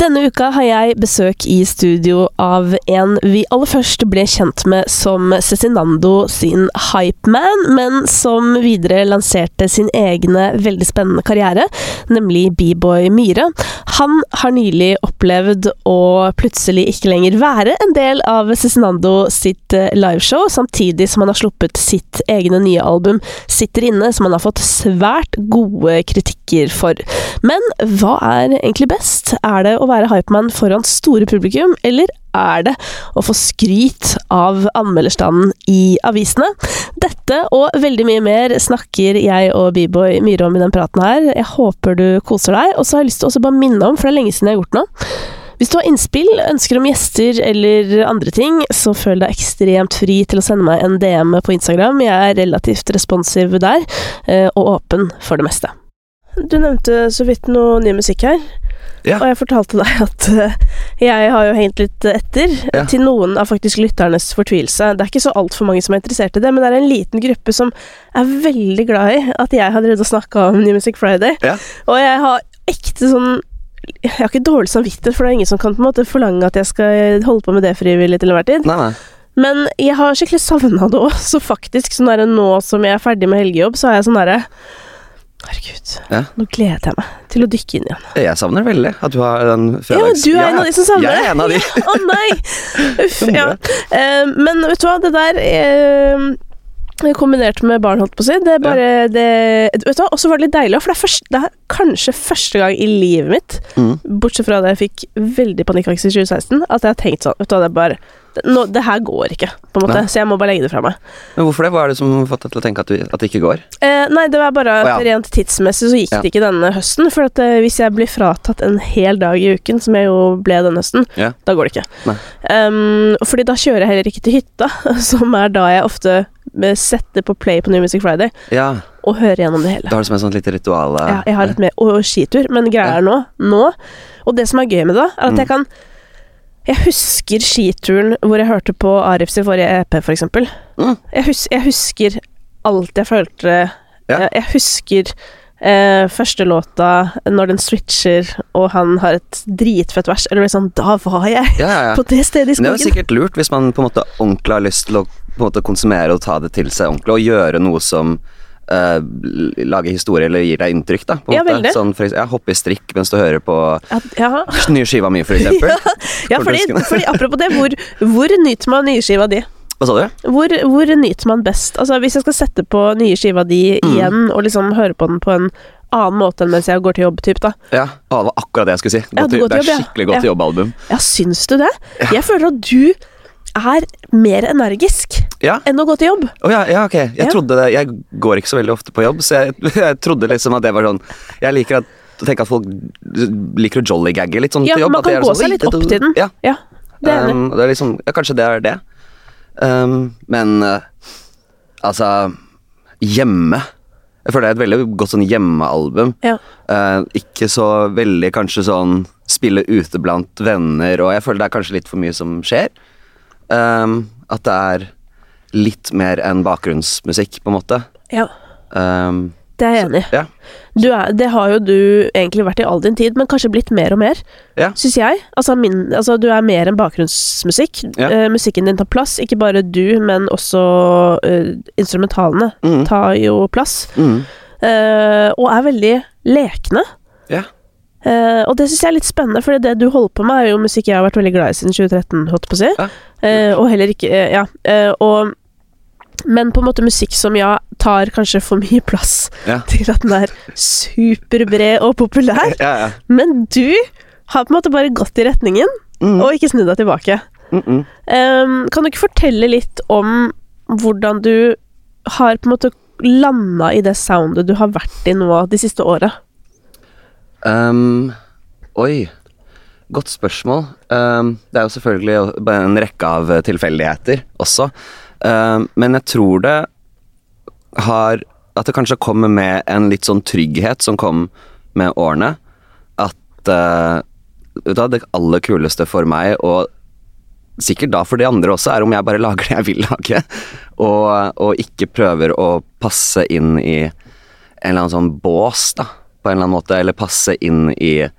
Denne uka har jeg besøk i studio av en vi aller først ble kjent med som Cezinando sin hypeman, men som videre lanserte sin egne veldig spennende karriere, nemlig B-boy Myhre. Han har nylig å plutselig ikke lenger være en del av Cezinando sitt eh, liveshow, samtidig som han har sluppet sitt egne nye album Sitter inne, som han har fått svært gode kritikker for. Men hva er egentlig best? Er det å være hypeman foran store publikum, eller er det å få skryt av anmelderstanden i avisene? Dette og veldig mye mer snakker jeg og B-boy Myhre om i den praten her. Jeg håper du koser deg. Og så har jeg lyst til å bare minne om, for det er lenge siden jeg har gjort noe hvis du har innspill, ønsker om gjester eller andre ting, så føl deg ekstremt fri til å sende meg en DM på Instagram. Jeg er relativt responsiv der, eh, og åpen for det meste. Du nevnte så vidt noe ny musikk her. Ja. Og jeg fortalte deg at uh, jeg har jo hengt litt etter, Ja. til noen av faktisk lytternes fortvilelse. Det er ikke så altfor mange som er interessert i det, men det er en liten gruppe som er veldig glad i at jeg har drevet og snakka om New Music Friday. Ja. Og jeg har ekte sånn Jeg har ikke dårlig samvittighet, for det er ingen som kan på en måte forlange at jeg skal holde på med det frivillig til enhver tid. Nei, nei. Men jeg har skikkelig savna det òg, så faktisk, sånn der, nå som jeg er ferdig med helgejobb, så har jeg sånn derre Herregud, Ja. nå gleder jeg meg til å dykke inn igjen. Jeg savner veldig at du har den Ja, du er en av de som savner det. Jeg er en av de. Å nei! Uff, ja. Eh, men vet du hva, det der eh, Kombinert med barn, holdt på å si. Det er bare det Vet du hva, også var det litt deilig, for det er, først, det er kanskje første gang i livet mitt, Mm. bortsett fra da jeg fikk veldig panikkangst i 2016, at jeg har tenkt sånn Vet du hva, det er bare det, det her går ikke, på en måte, Nei. så jeg må bare legge det fra meg. Men hvorfor det? Hva er det som har fått deg til å tenke at, du, at det ikke går? Eh, nei, det var bare Å, ja. rent tidsmessig så gikk Ja. det ikke denne høsten. For at eh, hvis jeg blir fratatt en hel dag i uken, som jeg jo ble denne høsten, Ja. da går det ikke. Um, fordi da kjører jeg heller ikke til hytta, som er da jeg ofte eh, setter på play på New Music Friday Ja, og hører gjennom det hele. du har det som et sånt lite ritual. eh, Ja, jeg har litt mer og skitur, men greia er nå, nå Og det som er gøy med det, da, er at jeg Mm. kan Jeg husker skituren hvor jeg hørte på Arif sin forrige EP, for eksempel. Mm. Jeg, hus jeg husker alt jeg følte Ja. Jeg husker eh, første låta når den switcher, og han har et dritfett vers. Eller liksom Da var jeg Ja, ja, på det stedet i skogen! det er jo sikkert lurt hvis man på en måte ordentlig har lyst til å konsumere og ta det til seg ordentlig, og gjøre noe som eh, lage historie eller gir deg inntrykk, da. På Ja, måte. Sånn for, ja, hoppe i strikk mens du hører på Ja, ja. nye skiva mi, for eksempel. ja fordi, fordi apropos det, hvor, hvor nyter man nye skiva di? Hva sa du? Hvor, hvor nyter man best? Altså Hvis jeg skal sette på nye skiva di Mm. igjen, og liksom høre på den på en annen måte enn mens jeg går til jobb, typ, da. Ja, å, det var akkurat det jeg skulle si. Ja, Godt til, det er jobb, ja. skikkelig godt Ja. jobbalbum. Ja, syns du det? Jeg føler at du er mer energisk Ja. enn å gå til jobb. Oh, ja, ja, ok. Jeg Ja. trodde det Jeg går ikke så veldig ofte på jobb, så jeg, jeg trodde liksom at det var sånn Jeg liker at tenke at folk liker å jollygagge litt sånn Ja, til jobb. man kan gå sånn, seg litt opp til den. Ja, Ja, det er um, det er liksom Ja, kanskje det er det. Um, men uh, altså Hjemme Jeg føler det er et veldig godt sånn hjemmealbum. Ja. Uh, ikke så veldig kanskje sånn spille ute blant venner, og jeg føler det er kanskje litt for mye som skjer. Um, at det er litt mer enn bakgrunnsmusikk, på en måte. ja, Um, det er jeg enig i. ja. Er, det har jo du egentlig vært i all din tid, men kanskje blitt mer og mer, Ja. syns jeg. Altså, min, altså, du er mer enn bakgrunnsmusikk. Ja. Uh, musikken din tar plass. Ikke bare du, men også uh, instrumentalene Mm. tar jo plass. Mm. Uh, og er veldig lekne. Ja. Eh, og det syns jeg er litt spennende, for det du holder på med, er jo musikk jeg har vært veldig glad i siden 2013, holdt på å si. Ja. Uh, og heller ikke uh, Ja. og men på en måte musikk som ja, tar kanskje for mye plass Ja. til at den er superbred og populær. Ja, ja. Men du har på en måte bare gått i retningen, Mm. og ikke snudd deg tilbake. Mm -mm. Ehm, kan du ikke fortelle litt om hvordan du har på en måte landa i det soundet du har vært i nå de siste åra? Um, oi. Godt spørsmål. Um, det er jo selvfølgelig en rekke av eh, tilfeldigheter også. Um, men jeg tror det har At det kanskje kommer med en litt sånn trygghet som kom med årene. At uh, det aller kuleste for meg, og sikkert da for de andre også, er om jeg bare lager det jeg vil lage, og, og ikke prøver å passe inn i en eller annen sånn bås, da, på en eller annen måte, eller passe inn i en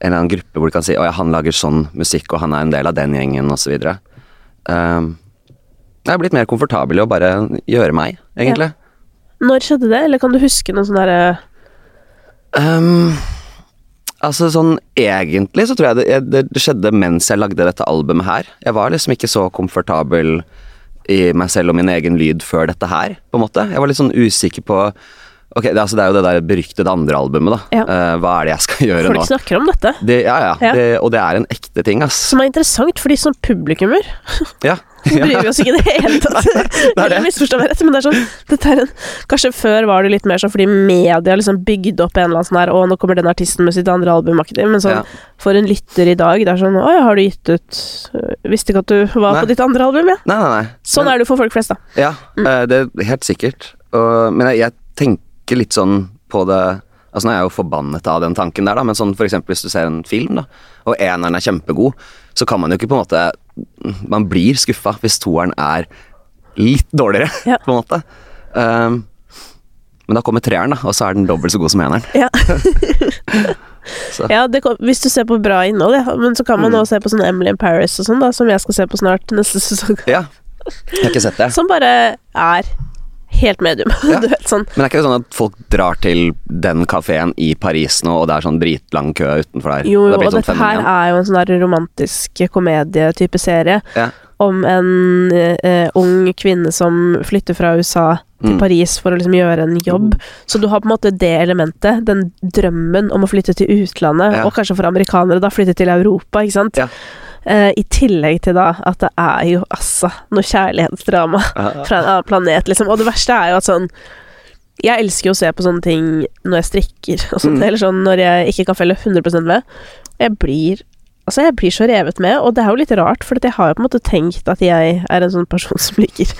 eller annen gruppe hvor du kan si å ja, han lager sånn musikk, og han er en del av den gjengen, osv. Um, jeg er blitt mer komfortabel i å bare gjøre meg, egentlig. Når skjedde det, eller kan du huske noe sånn derre Um, altså sånn egentlig så tror jeg det, det, det skjedde mens jeg lagde dette albumet her. Jeg var liksom ikke så komfortabel i meg selv og min egen lyd før dette her, på en måte. Jeg var litt sånn usikker på Ok, det, altså, det er jo det der beryktede andre albumet, da. Ja. Uh, hva er det jeg skal gjøre Folk nå? snakker om dette. Det, ja, ja. Ja. Det, og det er en ekte ting, ass. Som er interessant, fordi som publikummer Ja. så bryr vi oss ikke i det hele tatt. det er det. Misforstå meg rett, men det er sånn dette er en, Kanskje før var det litt mer sånn fordi media liksom bygde opp en eller annen sånn her Å, nå kommer den artisten med sitt andre album, aktiv. Men sånn for en lytter i dag, det er sånn Å ja, har du gitt ut øh, Visste ikke at du var Nei. på ditt andre album, ja. Nei, nei, nei. Sånn er det for folk flest, da. Ja, eh, det er helt sikkert. Og, men jeg, jeg tenker litt sånn på det Altså Nå er jeg jo forbannet av den tanken der, da, men sånn for eksempel hvis du ser en film, da, og eneren er kjempegod, så kan man jo ikke på en måte Man blir skuffa hvis toeren er litt dårligere, Ja. på en måte. Um, men da kommer treeren, da, og så er den dobbelt så god som eneren. Ja. Så. Ja, det, kom- hvis du ser på bra innhold, ja. Men så kan man Mm. også se på sånn Emily in Paris og sånn, da, som jeg skal se på snart neste sesong. Ja. Jeg har ikke sett det. Som bare er helt medium. Ja. du vet, sånn. Men er ikke det sånn at folk drar til den kafeen i Paris nå, og det er sånn dritlang kø utenfor der? Jo, jo, det og sånn dette her er jo en sånn der romantisk komedietype serie Ja. om en eh, ung kvinne som flytter fra USA til Mm. Paris for å liksom gjøre en jobb. Så du har på en måte det elementet, den drømmen om å flytte til utlandet, Ja. og kanskje for amerikanere da flytte til Europa, ikke sant. Ja. Eh, I tillegg til da at det er jo altså noe kjærlighetsdrama fra en annen planet, liksom. Og det verste er jo at sånn Jeg elsker jo å se på sånne ting når jeg strikker og sånt, Mm. eller sånn når jeg ikke kan felle 100% med. Jeg blir Altså, jeg blir så revet med, og det er jo litt rart, for jeg har jo på en måte tenkt at jeg er en sånn person som liker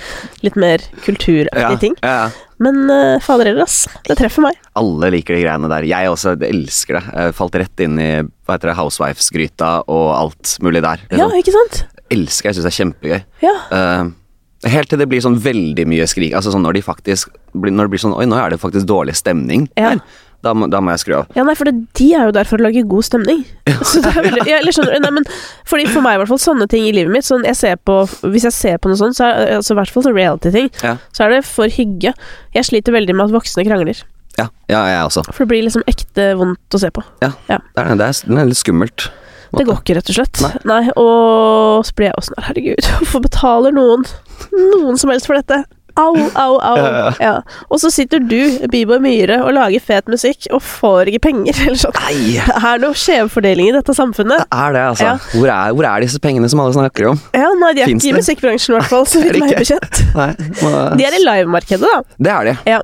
litt mer kulturaktige Ja, ting. ja, ja. Men uh, fader heller, ass. Det treffer meg. Alle liker de greiene der. Jeg også elsker det. Jeg falt rett inn i hva heter det, Housewives-gryta og alt mulig der. Er Ja, ikke sant? Elsker jeg, syns det er kjempegøy. Ja. Uh, helt til det blir sånn veldig mye skrik. Altså sånn når de faktisk Når det blir sånn Oi, nå er det faktisk dårlig stemning Ja. her. Da, må- da må jeg skru av. Ja, nei, for det, de er jo der for å lage god stemning. Så det er veldig, ja, eller skjønner du, nei, men fordi For meg i hvert fall sånne ting i livet mitt sånn jeg ser på, Hvis jeg ser på noe sånt, så er altså, i hvert fall sånn reality-ting, Ja. så er det for hygge. Jeg sliter veldig med at voksne krangler. Ja, ja jeg også. For det blir liksom ekte vondt å se på. Ja, Ja. Det, er, det, er, det er litt skummelt. Det går ikke, rett og slett. Nei. Og så blir jeg også sånn Herregud, hvorfor betaler noen noen som helst for dette? Au, au, au. Ja, ja. Ja. Og så sitter du, Bieber Myhre, og lager fet musikk og får ikke penger. Eller sånn. Nei! Det er noe skjevfordeling i dette samfunnet. Det er det, altså. Hvor, er, hvor er disse pengene som alle snakker om? Ja, nei, de er Finns ikke i musikkbransjen, i hvert fall, så vidt meg bekjent. Nei, må, De er i livemarkedet, da. Det er de. Ja.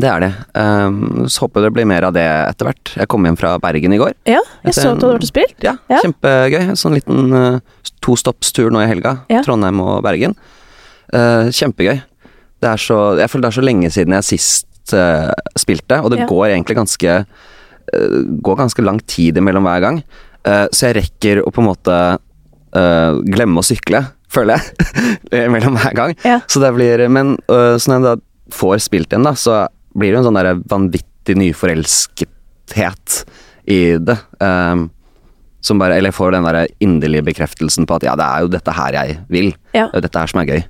Det er det. Um, så håper det blir mer av det etter hvert. Jeg kom hjem fra Bergen i går. Ja, jeg så at du hadde vært og spilt. Ja, Ja. kjempegøy. En sånn liten uh, tostoppstur nå i helga. Ja. Trondheim og Bergen. Uh, kjempegøy. Det er så, jeg føler det er så lenge siden jeg sist uh, spilte, og det Ja. går egentlig ganske uh, Går ganske lang tid imellom hver gang. Så jeg rekker å på en måte glemme å sykle, føler jeg, mellom hver gang. Ja. Så det blir Men uh, sånn en jeg da får spilt igjen, da, så blir det jo en sånn der vanvittig nyforelskethet i det. Um, som bare, eller jeg får den der inderlige bekreftelsen på at ja, det er jo dette her jeg vil. Ja. Det er jo dette her som er gøy.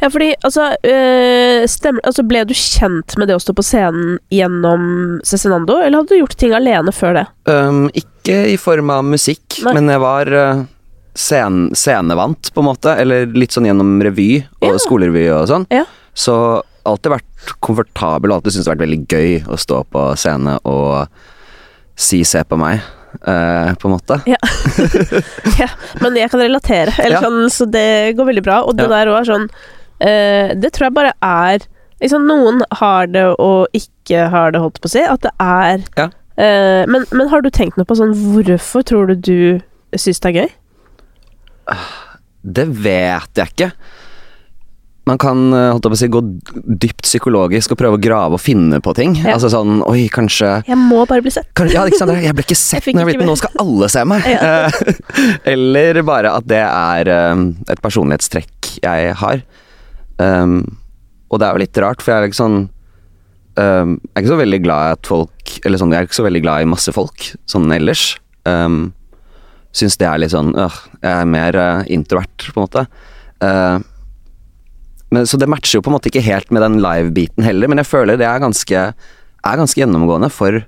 Ja, fordi altså, øh, stemmer, altså Ble du kjent med det å stå på scenen gjennom Cezinando, eller hadde du gjort ting alene før det? Um, ikke i form av musikk, Nei. men jeg var uh, scen scenevant, på en måte. Eller litt sånn gjennom revy og Ja. skolerevy og sånn. Ja. Så alltid vært komfortabel og alltid syntes det har vært veldig gøy å stå på scene og si 'se på meg', Uh, på en måte. Ja. ja. Men jeg kan relatere, eller Ja. sånn, så det går veldig bra. Og det der òg er sånn uh, Det tror jeg bare er liksom, Noen har det og ikke har det, holdt på å si. At det er Ja. øh, men, men har du tenkt noe på sånn Hvorfor tror du du syns det er gøy? Det vet jeg ikke. Man kan eh, si, gå dypt psykologisk og prøve å grave og finne på ting. Ja. Altså sånn Oi, kanskje Jeg må bare bli sett. Kanskje, Ja, ikke sant? Jeg ble ikke sett Jeg når jeg ble ikke Nå skal alle se meg! Ja. Eller bare at det er eh, et personlighetstrekk jeg har. Um, og det er jo litt rart, for jeg er ikke sånn um, Jeg er ikke så veldig glad i at folk Eller sånn, jeg er ikke så veldig glad i masse folk sånn ellers. um, syns det er litt sånn øh, Jeg er mer uh, introvert, på en måte. Eh, men, så det matcher jo på en måte ikke helt med den live-biten heller, men jeg føler det er ganske, er ganske gjennomgående for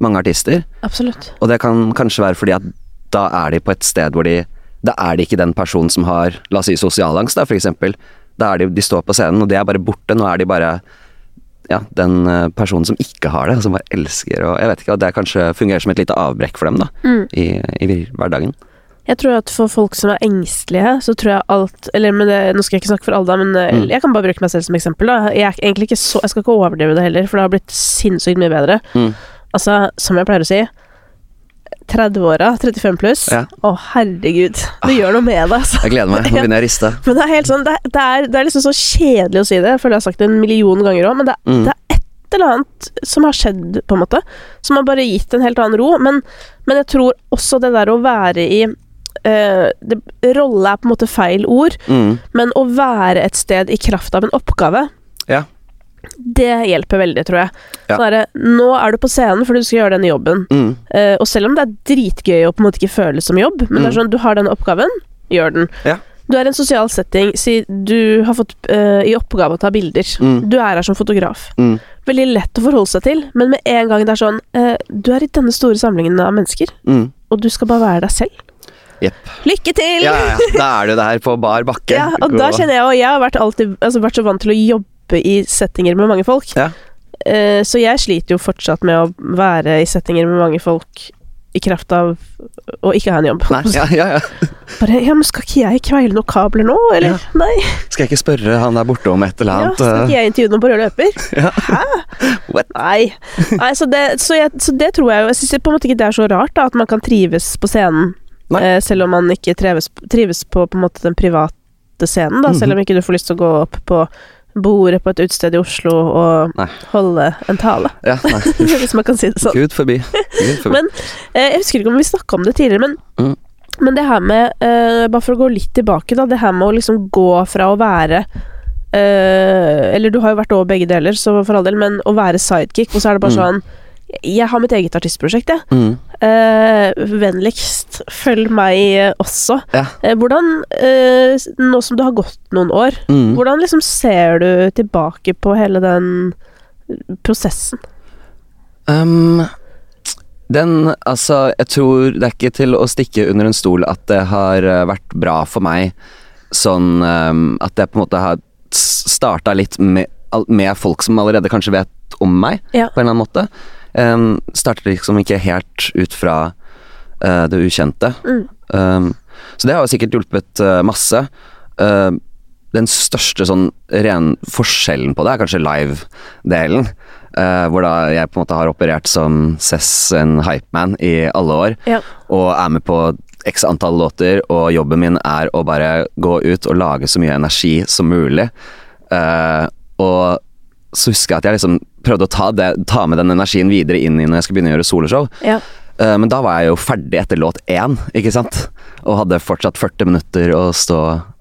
mange artister. Absolutt. Og det kan kanskje være fordi at da er de på et sted hvor de Da er de ikke den personen som har, la oss si, sosialangst, da, for eksempel. Da er de, de står på scenen, og det er bare borte. Nå er de bare ja, den eh, personen som ikke har det, som bare elsker og Jeg vet ikke, og det kanskje fungerer som et lite avbrekk for dem, da, Mm. i, i hverdagen. Jeg tror at for folk som er engstelige, så tror jeg alt Eller men det, nå skal jeg ikke snakke for alle, men eh, Mm. jeg kan bare bruke meg selv som eksempel. da Jeg er egentlig ikke så Jeg skal ikke overdrive det heller, for det har blitt sinnssykt mye bedre. Mm. Altså, som jeg pleier å si 30-åra, 35 pluss. Ja. Å, herregud. Det gjør noe med deg, altså. Jeg gleder meg. Nå begynner jeg å riste. Men det er helt sånn Det, er- det, er, det er liksom så kjedelig å si det, jeg føler jeg har sagt det en million ganger òg, men det, Mm. det er et eller annet som har skjedd, på en måte, som har bare gitt en helt annen ro. Men, men jeg tror også det der å være i eh, det, Rolle er på en måte feil ord, Mm. men å være et sted i kraft av en oppgave, Ja. det hjelper veldig, tror jeg. Ja. Sånn derre, nå er du på scenen fordi du skal gjøre denne jobben. Mm. Uh, og selv om det er dritgøy å på en måte ikke føles som jobb, men det er Mm. sånn, du har denne oppgaven, gjør den. Ja. Du er i en sosial setting, si du har fått uh, i oppgave å ta bilder. Mm. Du er her som fotograf. Mm. Veldig lett å forholde seg til, men med en gang det er sånn uh, Du er i denne store samlingen av mennesker, Mm. og du skal bare være deg selv. Jepp. Lykke til! Ja, ja, ja. Da er du der på bar bakke. Ja, og da kjenner jeg, og jeg har vært, alltid, altså, vært så vant til å jobbe i settinger med mange folk. Ja. Eh, så jeg sliter jo fortsatt med å være i settinger med mange folk i kraft av å ikke ha en jobb. Nei, ja, ja, ja. Bare, ja, men skal ikke jeg kveile noen kabler nå, eller? Ja. Nei. Skal jeg ikke spørre han der borte om et eller Ja, annet? skal ikke jeg intervjue noen på rød løper? Ja. Hæ? What? Nei. Nei så, det, så, jeg, så det tror jeg jo Jeg syns på en måte ikke det er så rart, da, at man kan trives på scenen. Eh, selv om man ikke trives, trives på, på måte den private scenen, da, Mhm. selv om ikke du får lyst til å gå opp på bordet på et utested i Oslo og Nei. holde en tale, Ja, hvis man kan si det sånn. Gud forbi. Gud forbi. Men eh, Jeg husker ikke om vi snakka om det tidligere, men, Mm. men det her med eh, Bare for å gå litt tilbake, da. Det her med å liksom gå fra å være eh, Eller du har jo vært over begge deler, så for all del, men å være sidekick, og så er det bare Mm. sånn Jeg har mitt eget artistprosjekt, jeg. mm. Eh, vennligst følg meg eh, også. Ja. Eh, hvordan, eh, nå som det har gått noen år, Mm. hvordan liksom ser du tilbake på hele den prosessen? Um, den, altså, jeg tror det er ikke til å stikke under en stol at det har eh, vært bra for meg sånn um, At jeg på en måte har starta litt med, med folk som allerede kanskje vet om meg, Ja. på en eller annen måte. Um, starter liksom ikke helt ut fra uh, det ukjente. Mm. Um, så det har jo sikkert hjulpet uh, masse. Uh, den største sånn ren forskjellen på det er kanskje live-delen. Uh, hvor da jeg på en måte har operert som Cess, en hypeman, i alle år. Ja. Og er med på x antall låter, og jobben min er å bare gå ut og lage så mye energi som mulig. Uh, og så husker jeg at jeg liksom prøvde å ta, det, ta med den energien videre inn i når jeg skulle begynne å gjøre soloshow. Ja. Uh, Men da var jeg jo ferdig etter låt én, ikke sant? Og hadde fortsatt 40 minutter å stå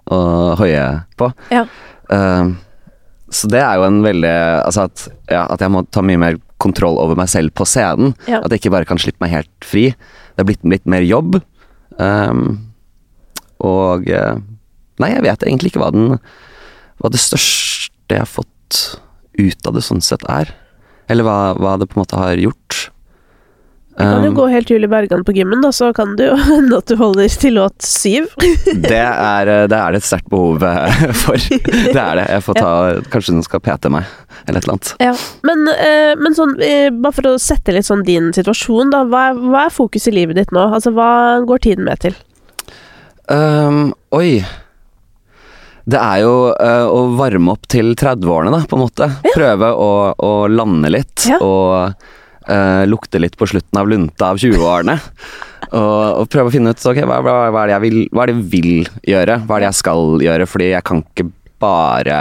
og hoie på. Ja. Uh, så det er jo en veldig Altså at, ja, at jeg må ta mye mer kontroll over meg selv på scenen. At jeg ikke bare kan slippe meg helt fri. Det er blitt litt mer jobb. Um, og eh, Nei, jeg vet egentlig ikke hva den Hva det største jeg har fått ut av det sånn sett er. Eller hva, hva det på en måte har gjort. Du kan jo Um, gå helt Julie Bergan på gymmen, da, så kan det jo hende at du holder til låt syv. det, er, det er det et sterkt behov eh, for. Det er det. Jeg får ta Kanskje den skal pete meg, eller et eller annet. Ja. Men, eh, men sånn, eh, bare for å sette litt sånn din situasjon, da. Hva er, hva er fokus i livet ditt nå? Altså, hva går tiden med til? Um, oi. Det er jo uh, å varme opp til 30-årene, da, på en måte. Prøve å, å lande litt, Ja. og uh, lukte litt på slutten av lunta av 20-årene. og, og prøve å finne ut okay, hva, hva, hva, er vil, hva er det jeg vil gjøre, hva er det jeg skal gjøre, fordi jeg kan ikke bare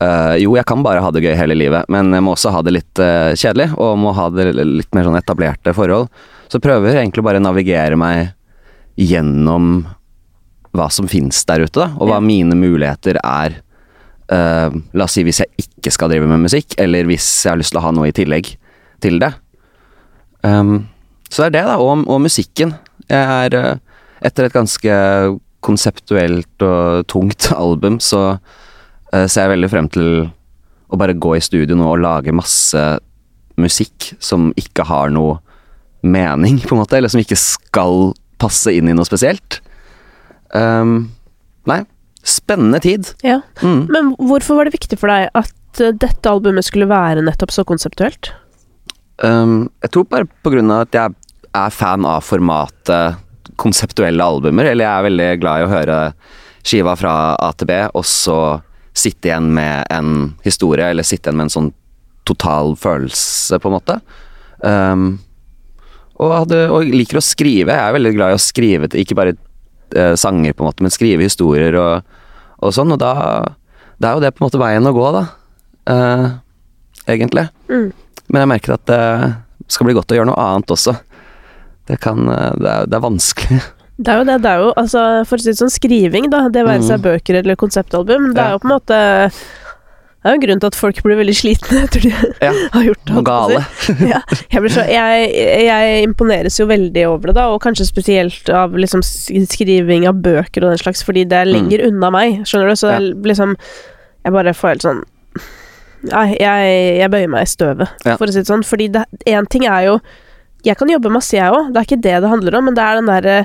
uh, Jo, jeg kan bare ha det gøy hele livet, men jeg må også ha det litt kjedelig, og må ha det litt mer sånn etablerte forhold. Så prøver jeg egentlig bare å navigere meg gjennom hva som finnes der ute, da, og hva Ja. mine muligheter er. Uh, la oss si hvis jeg ikke skal drive med musikk, eller hvis jeg har lyst til å ha noe i tillegg til det. Um, så det er det, da. Og, og musikken. Jeg er uh, Etter et ganske konseptuelt og tungt album, så uh, ser jeg veldig frem til å bare gå i studio nå og lage masse musikk som ikke har noe mening, på en måte, eller som ikke skal passe inn i noe spesielt. Um, nei, spennende tid. Ja. Mm. Men hvorfor var det viktig for deg at eh, dette albumet skulle være nettopp så konseptuelt? Um, jeg tror bare på grunn av at jeg er fan av formatet konseptuelle albumer, eller jeg er veldig glad i å høre skiva fra A til B, og så sitte igjen med en historie, eller sitte igjen med en sånn total følelse, på en måte. Um, og, hadde, og liker å skrive. Jeg er veldig glad i å skrive, ikke bare eh, sanger, på en måte, men skrive historier og, og sånn, og da Det er jo det på en måte veien å gå, da. Eh, egentlig. Mm. Men jeg merker at det skal bli godt å gjøre noe annet også. Det kan eh, Det er, det er vanskelig. Det er jo det. Det er jo, altså, for å si det sånn, skriving, da, det være seg Mm. bøker eller konseptalbum, det er jo på en måte Det er jo en grunn til at folk blir veldig slitne etter de Ja, har gjort det. Gale. ja, jeg, blir så, jeg, jeg imponeres jo veldig over det, da, og kanskje spesielt av liksom skriving av bøker og den slags, fordi det er Mm. unna meg, skjønner du, så det er liksom Jeg bare får helt sånn Nei, jeg, jeg bøyer meg i støvet, Ja. for å si det sånn, fordi én ting er jo Jeg kan jobbe masse, jeg òg, det er ikke det det handler om, men det er den derre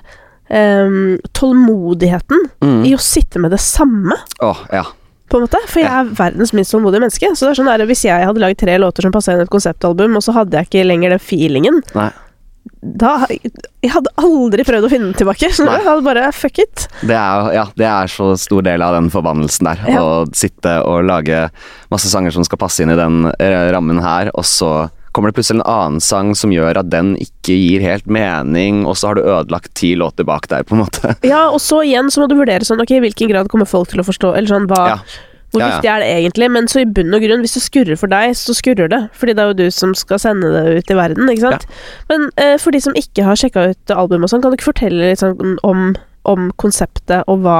ehm, tålmodigheten Mm. i å sitte med det samme Åh, ja. På en måte. For jeg er verdens minst tålmodige menneske. Så det er sånn der, Hvis jeg hadde lagd tre låter som passa inn i et konseptalbum, og så hadde jeg ikke lenger den feelingen, Nei. da Jeg hadde aldri prøvd å finne den tilbake. Så jeg hadde bare fuck it. Det er, ja, det er så stor del av den forbannelsen der. Ja. Å sitte og lage masse sanger som skal passe inn i den rammen her, og så kommer det plutselig en annen sang som gjør at den ikke gir helt mening, og så har du ødelagt ti låter bak der, på en måte. Ja, og så igjen så må du vurdere sånn Ok, i hvilken grad kommer folk til å forstå Eller sånn, hva Ja. Hvor Ja, ja. viktig er det egentlig? Men så i bunn og grunn, hvis det skurrer for deg, så skurrer det. Fordi det er jo du som skal sende det ut i verden, ikke sant? Men eh, for de som ikke har sjekka ut albumet og sånn, kan du ikke fortelle litt sånn om, om konseptet og hva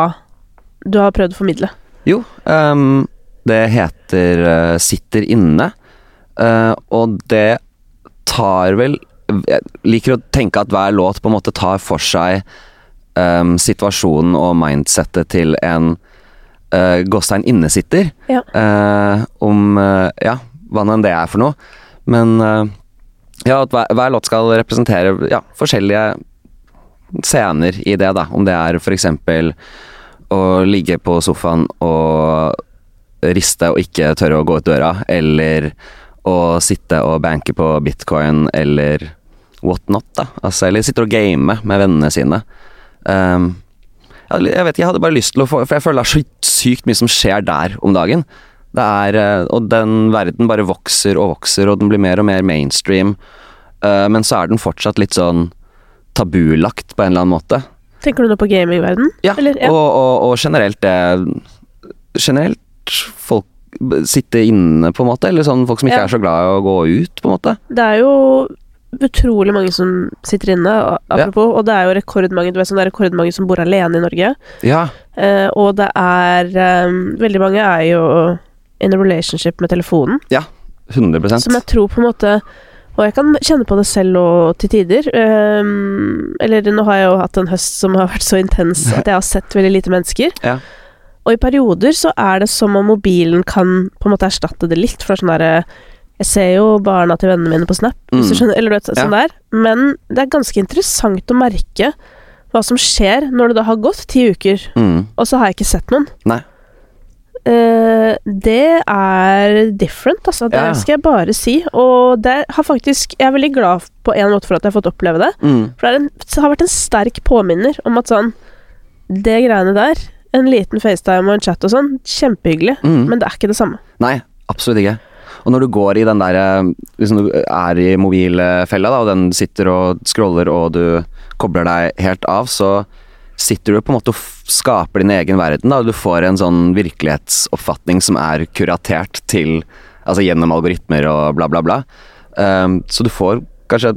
du har prøvd å formidle? Jo, um, det heter uh, Sitter inne, eh, og det tar vel Jeg liker å tenke at hver låt på en måte tar for seg um, situasjonen og mindsettet til en uh, gåstein innesitter. Ja. Uh, om uh, Ja, hva nå enn det er for noe. Men ja, at hver, hver låt skal representere ja, forskjellige scener i det, da. Om det er eksempel å ligge på sofaen og riste og ikke tørre å gå ut døra, eller å sitte og banke på bitcoin, eller what not, da. Altså, eller sitter og game med vennene sine. Um, jeg vet ikke, jeg hadde bare lyst til å få For jeg føler det er så sykt mye som skjer der om dagen. Det er eh, Og den verden bare vokser og vokser, og den blir mer og mer mainstream. Uh, men så er den fortsatt litt sånn tabulagt på en eller annen måte. Tenker du nå på gamingverden? Ja, Eller, ja. Og, og, og generelt det Generelt folk sitte inne, på en måte. Eller sånn folk som ikke Ja. er så glad i å gå ut, på en måte. Det er jo utrolig mange som sitter inne, apropos, apropos, og det er jo rekordmange Du vet sånn det er rekordmange som bor alene i Norge. Ja. Eh, og det er um, Veldig mange er jo in a relationship med telefonen, Ja, 100% som jeg tror på en måte Og jeg kan kjenne på det selv og til tider. Um, eller nå har jeg jo hatt en høst som har vært så intens at jeg har sett veldig lite mennesker. Ja. Og i perioder så er det som om mobilen kan på en måte erstatte det litt. For det er sånn derre Jeg ser jo barna til vennene mine på Snap, hvis du Mm. skjønner, eller du vet, sånn der. Men det er ganske interessant å merke hva som skjer når det da har gått ti uker, Mm. og så har jeg ikke sett noen. Nei. Uh, det er different, altså. Det Ja. skal jeg bare si. Og det har faktisk Jeg er veldig glad på en måte for at jeg har fått oppleve det. Mm. For det, en, det har vært en sterk påminner om at sånn Det greiene der, en liten FaceTime og en chat og sånn, kjempehyggelig, Mm. men det er ikke det samme. Nei, absolutt ikke. Og når du går i den der eh, Hvis du er i mobilfella, da, og den sitter og scroller, og du kobler deg helt av, så sitter du på en måte og skaper din egen verden. da, og Du får en sånn virkelighetsoppfatning som er kuratert til Altså gjennom algoritmer og bla, bla, bla. Um, så du får kanskje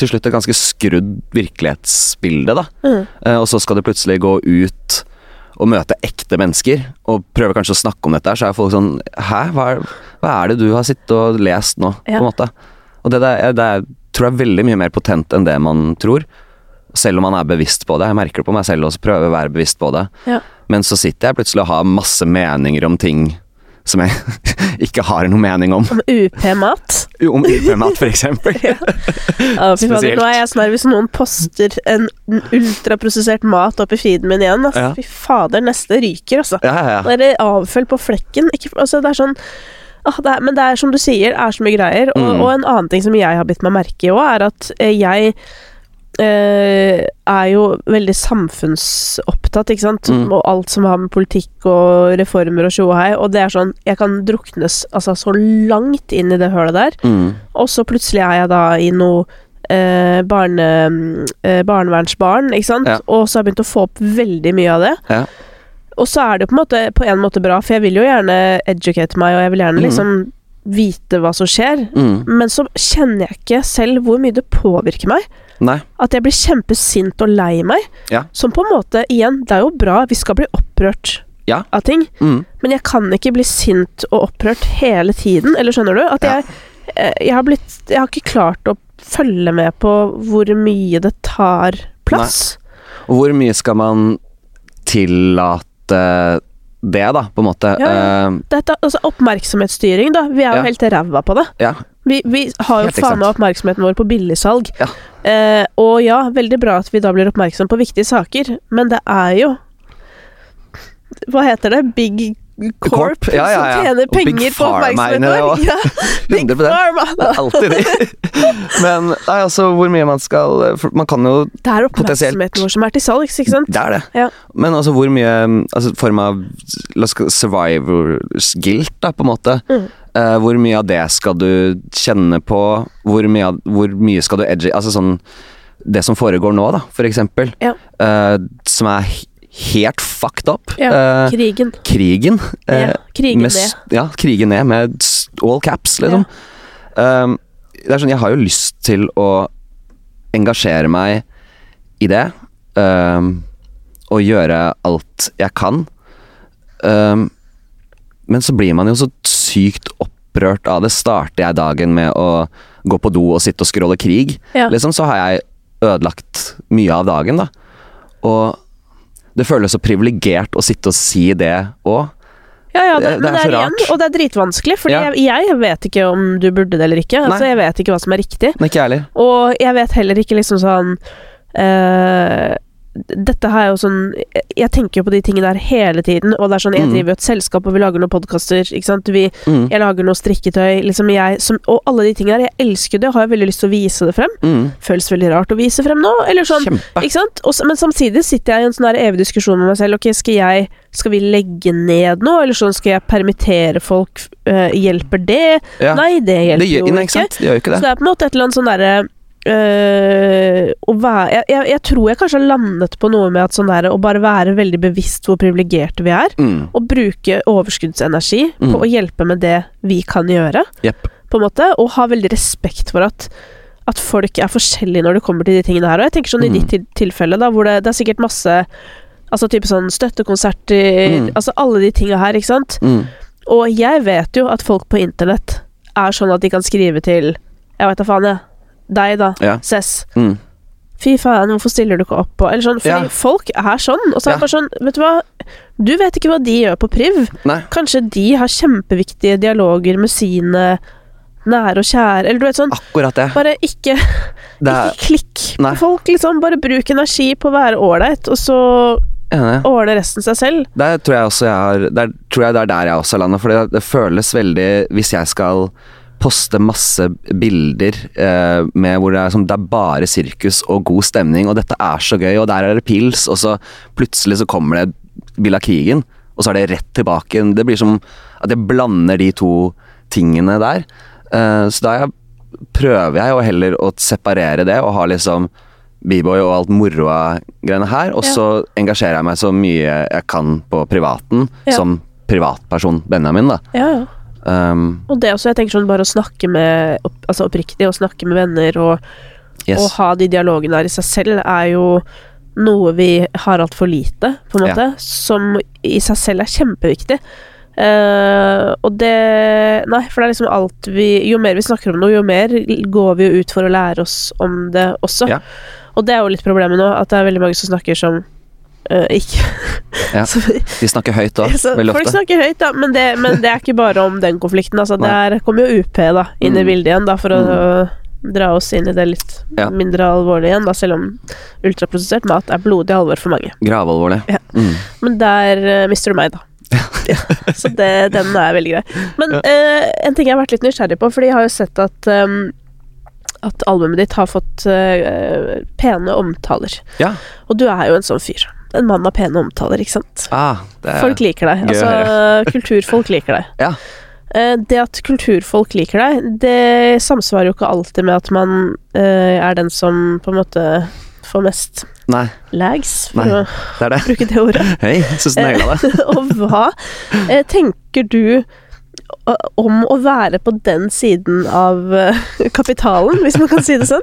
til slutt et ganske skrudd virkelighetsbilde, da. Mm. Uh, og så skal du plutselig gå ut og møte ekte mennesker, og prøve kanskje å snakke om dette så er folk sånn Hæ, hva er, hva er det du har sittet og lest nå, Ja. på en måte? Og det, der, det er tror jeg er veldig mye mer potent enn det man tror. Selv om man er bevisst på det. Jeg merker det på meg selv også, prøver å være bevisst på det. Ja. Men så sitter jeg plutselig og har masse meninger om ting som jeg ikke har noe mening om. Om UP-mat. Om for eksempel. Ja, Spesielt. nå er jeg snarere hvis noen poster en ultraprosessert mat opp i feeden min igjen. Altså. Ja. Fy fader, neste ryker, altså. Ja, ja, ja. er det avfølt på flekken. Ikke, altså, det er sånn ah, det er, Men det er som du sier, er så mye greier. Og, Mm. og en annen ting som jeg har bitt meg merke i òg, er at eh, jeg eh, er jo veldig samfunnsopptatt, ikke sant. Mm. Og alt som har med politikk og reformer og tjohei, og det er sånn Jeg kan druknes altså, så langt inn i det hølet der. Mm. Og så plutselig er jeg da i noe eh, barne, eh, barnevernsbarn, ikke sant. Ja. Og så har jeg begynt å få opp veldig mye av det. Ja. Og så er det på en, måte, på en måte bra, for jeg vil jo gjerne educate meg, og jeg vil gjerne liksom liksom vite hva som skjer. Mm. Men så kjenner jeg ikke selv hvor mye det påvirker meg. Nei. At jeg blir kjempesint og lei meg. Ja. Som på en måte, igjen, det er jo bra, vi skal bli opprørt Ja. av ting. Mm. Men jeg kan ikke bli sint og opprørt hele tiden, eller skjønner du? At jeg, eh, jeg har blitt Jeg har ikke klart å følge med på hvor mye det tar plass. Og hvor mye skal man tillate det, da, på en måte? Ja, ja. Eh, Dette, altså oppmerksomhetsstyring, da. Vi er jo Ja. helt ræva på det. ja. Vi, vi har jo faen meg oppmerksomheten vår på billigsalg. Ja. Eh, og ja, veldig bra at vi da blir oppmerksom på viktige saker, men det er jo Hva heter det? Big Corp, ja, ja, ja. som tjener penger på oppmerksomheten vår. Ja, Big 100%. Pharma! Alltid de. Men nei, altså, hvor mye man skal Man kan jo potensielt Det er oppmerksomheten vår som er til salgs, ikke sant? Det er det. Ja. Men altså, hvor mye altså, Form av la oss survivors guilt, da, på en måte. Mm. Uh, hvor mye av det skal du kjenne på? Hvor mye, av, hvor mye skal du edge Altså sånn Det som foregår nå, da, for eksempel. Ja. uh, som er helt fucked up. Ja, Eh, krigen. krigen. eh, Ja, krigen med, ned. Ja, krigen ned med all caps, liksom. Um, det er sånn, jeg har jo lyst til å engasjere meg i det. Um, og gjøre alt jeg kan. Um, men så blir man jo så sykt opprørt av det. Starter jeg dagen med å gå på do og sitte og scrolle krig, Ja. liksom, så har jeg ødelagt mye av dagen, da. Og det føles så privilegert å sitte og si det òg. Ja, ja, det, Det- det er så rart. igjen, og det er dritvanskelig, for Ja. jeg, jeg vet ikke om du burde det eller ikke. Altså, jeg vet ikke hva som er riktig. Nei. Og jeg vet heller ikke liksom sånn eh, Dette har jeg jo sånn Jeg tenker jo på de tingene der hele tiden, og det er sånn Jeg Mm. driver jo et selskap, og vi lager noen podkaster, Mm. jeg lager noe strikketøy, liksom jeg som, Og alle de tingene der. Jeg elsker det, og har veldig lyst til å vise det frem. Mm. Føles veldig rart å vise frem nå, eller sånn. Kjempe. Ikke sant? Og, men samtidig sitter jeg i en sånn der evig diskusjon med meg selv. Ok, skal jeg Skal vi legge ned nå, eller sånn skal jeg permittere folk? Uh, hjelper det? Ja. Nei, det hjelper det gjør, jo ikke. Det ikke Så det. det er på en måte et eller annet sånn derre øh, å være jeg, jeg, jeg tror jeg kanskje har landet på noe med at sånn der, å bare være veldig bevisst hvor privilegerte vi er, Mm. og bruke overskuddsenergi Mm. på å hjelpe med det vi kan gjøre, yep. på en måte, og ha veldig respekt for at at folk er forskjellige når det kommer til de tingene her. Og jeg tenker sånn Mm. i ditt til tilfelle, da, hvor det, det er sikkert masse Altså type sånn støttekonserter, Mm. altså alle de tinga her, ikke sant. Mm. Og jeg vet jo at folk på internett er sånn at de kan skrive til Jeg vet da faen, jeg. Deg, da. Ja. Cess. Mm. Fy faen, hvorfor stiller du ikke opp? på? eller sånn, fordi Ja. folk er sånn. Og så er det Ja. bare sånn, vet du hva. Du vet ikke hva de gjør på priv. Nei. Kanskje de har kjempeviktige dialoger med sine nære og kjære. Eller du vet sånn. Akkurat det. Bare ikke, Det er ikke klikk Nei. på folk, liksom. Bare bruk energi på å være ålreit, og så ordne resten seg selv. Der tror jeg også jeg har Der tror jeg det er der jeg også har landet. For det, det føles veldig Hvis jeg skal poste masse bilder eh, med hvor det er, som, det er bare sirkus og god stemning, og dette er så gøy, og der er det pils, og så plutselig så kommer det av krigen, og så er det rett tilbake. Det blir som at jeg blander de to tingene der. Eh, så da jeg, prøver jeg jo heller å separere det, og ha liksom B-boy og alt moroa-greiene her, og Ja. så engasjerer jeg meg så mye jeg kan på privaten, Ja. som privatperson Benjamin, da. Ja, ja. Um, Og det også, jeg tenker sånn bare å snakke med opp, Altså oppriktig, å snakke med venner og yes. Å ha de dialogene der i seg selv er jo noe vi har altfor lite, på en Ja. måte, som i seg selv er kjempeviktig. Uh, og det Nei, for det er liksom alt vi Jo mer vi snakker om noe, jo mer går vi jo ut for å lære oss om det også. Ja. Og det er jo litt problemet nå, at det er veldig mange som snakker som uh, ikke Ja. Så- De snakker høyt da, så veldig Folk snakker høyt, da, men det, men det er ikke bare om den konflikten. Altså, det er, kommer jo UP da inn i Mm. bildet igjen, da, for å dra oss inn i det litt Ja. mindre alvorlige igjen, da, selv om ultraprosessert mat er blodig alvor for mange. Gravalvorlig. Ja. Mm. Men der uh, mister du meg, da. Ja, så det, den er veldig grei. Men uh, en ting jeg har vært litt nysgjerrig på, fordi jeg har jo sett at um, at albumet ditt har fått uh, pene omtaler. Ja. Og du er jo en sånn fyr. En mann av pene omtaler, ikke sant? Ah, det Folk liker deg. Altså, kulturfolk liker deg. Ja. Eh, Det at kulturfolk liker deg, det samsvarer jo ikke alltid med at man eh, er den som på en måte får mest Nei, lags, for Nei. å det det. bruke det ordet. Hei, syns du naila det. Og hva eh, tenker du om å være på den siden av kapitalen, hvis man kan si det sånn?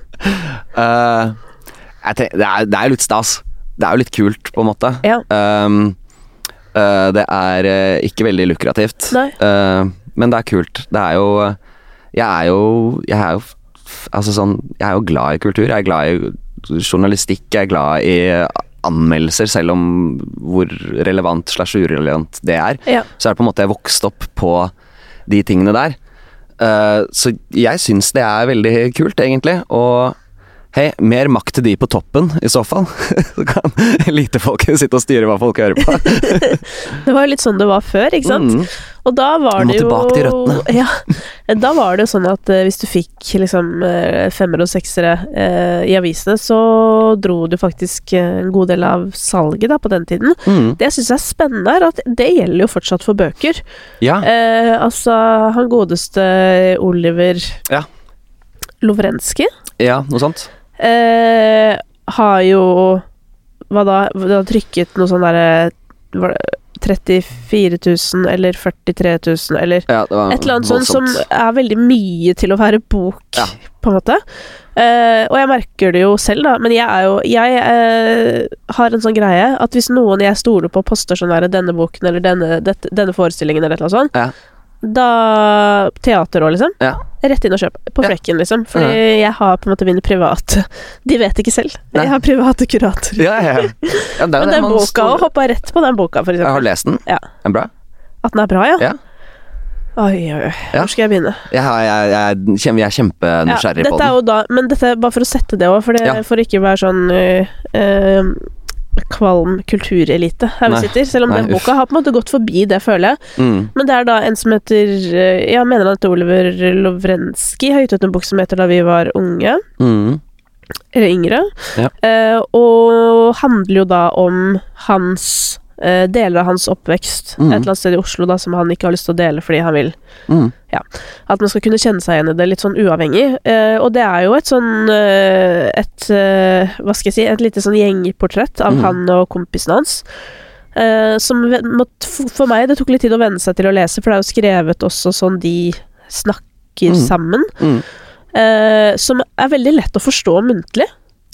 Uh, jeg tenk, det, er, det er litt stas. Det er jo litt kult, på en måte. Ja. Um, uh, det er uh, ikke veldig lukrativt. Eh, men det er kult. Det er jo Jeg er jo Jeg er jo Altså sånn Jeg er jo glad i kultur. Jeg er glad i journalistikk. Jeg er glad i anmeldelser, selv om hvor relevant slash urelevant det er. Ja. Så er det på en måte jeg vokst opp på de tingene der. Så jeg syns det er veldig kult, egentlig. Og hei, mer makt til de på toppen, i så fall. Så kan elitefolket sitte og styre hva folk hører på. Det var jo litt sånn det var før, ikke sant? Mm. Og da var det jo tilbake til røttene. Ja, da var det jo sånn at eh, hvis du fikk liksom femmer og seksere eh, i avisene, så dro du faktisk eh, en god del av salget da på den tiden. Mm. Det jeg syns er spennende, er at det gjelder jo fortsatt for bøker. Ja. Eh, altså, han godeste Oliver Ja. Lovrenskij ja, noe sånt. Eh, har jo Hva da? Det har trykket noe sånn derre var det 34 000 eller 43 000 eller Ja, et eller annet sånt som er veldig mye til å være bok, Ja. på en måte. Eh, og jeg merker det jo selv, da, men jeg er jo Jeg eh, har en sånn greie at hvis noen jeg stoler på, poster sånn der 'denne boken' eller 'denne, dette, denne forestillingen' eller et eller annet sånt, Ja. Da Teater òg, liksom. Ja. Rett inn og kjøp. På flekken, liksom. Fordi jeg har på en måte mine private De vet ikke selv. Nei. Jeg har private kuratorer. Ja, ja, er Men det den boka òg hoppa rett på den boka, for eksempel. Jeg har lest den. Ja. Er den bra? At den er bra, ja? Ja. Oi, oi, oi. Hvor skal jeg begynne? Jeg, jeg, jeg, er jeg er kjempenysgjerrig på er den. jo da, men dette er bare for å sette det òg, for, for ikke være sånn øh, øh, kvalm kulturelite her vi sitter. Selv om Nei, den uff. boka har på en måte gått forbi det, føler jeg. Mm. Men det er da en som heter Ja, Jeg mener han at Oliver Lovrenskij, har gitt ut en bok som heter Da vi var unge. Mm. Eller yngre. Ja. Eh, og handler jo da om hans eh, Deler av hans oppvekst Mm. et eller annet sted i Oslo da som han ikke har lyst til å dele fordi han vil Mm. at man skal kunne kjenne seg igjen i det, litt sånn uavhengig. Uh, og det er jo et sånn eh, Et Hva skal jeg si Et lite sånn gjengportrett av Mm. han og kompisen hans. Som for meg det tok litt tid å venne seg til å lese, for det er jo skrevet også sånn de snakker Mm. sammen. Mm. Som er veldig lett å forstå muntlig.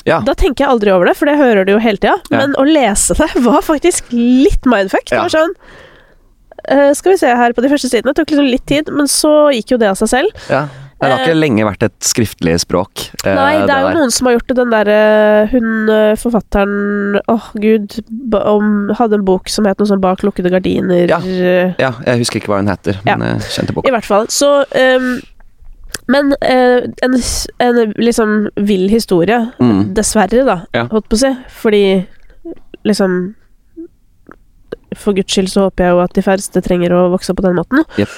Ja. Da tenker jeg aldri over det, for det hører du jo hele tida. Ja. Men å lese det var faktisk litt mindfuck. Det Ja. var sånn eh, Skal vi se her på de første sidene. Det tok liksom litt tid, men så gikk jo det av seg selv. ja. Det har ikke lenge vært et skriftlig språk. eh, Eh. Nei, det er jo der. noen som har gjort det. Den derre Hun eh, forfatteren Åh, gud. ba- Om, hadde en bok som het noe sånn Bak lukkede gardiner. Ja. eh, Ja, jeg husker ikke hva hun heter, men jeg kjente boka. I hvert fall. Så ehm, Men eh, en, en liksom vill historie. Mm. Dessverre, da, Ja. holdt på å si. Fordi liksom For guds skyld så håper jeg jo at de færreste trenger å vokse opp på den måten. Yep.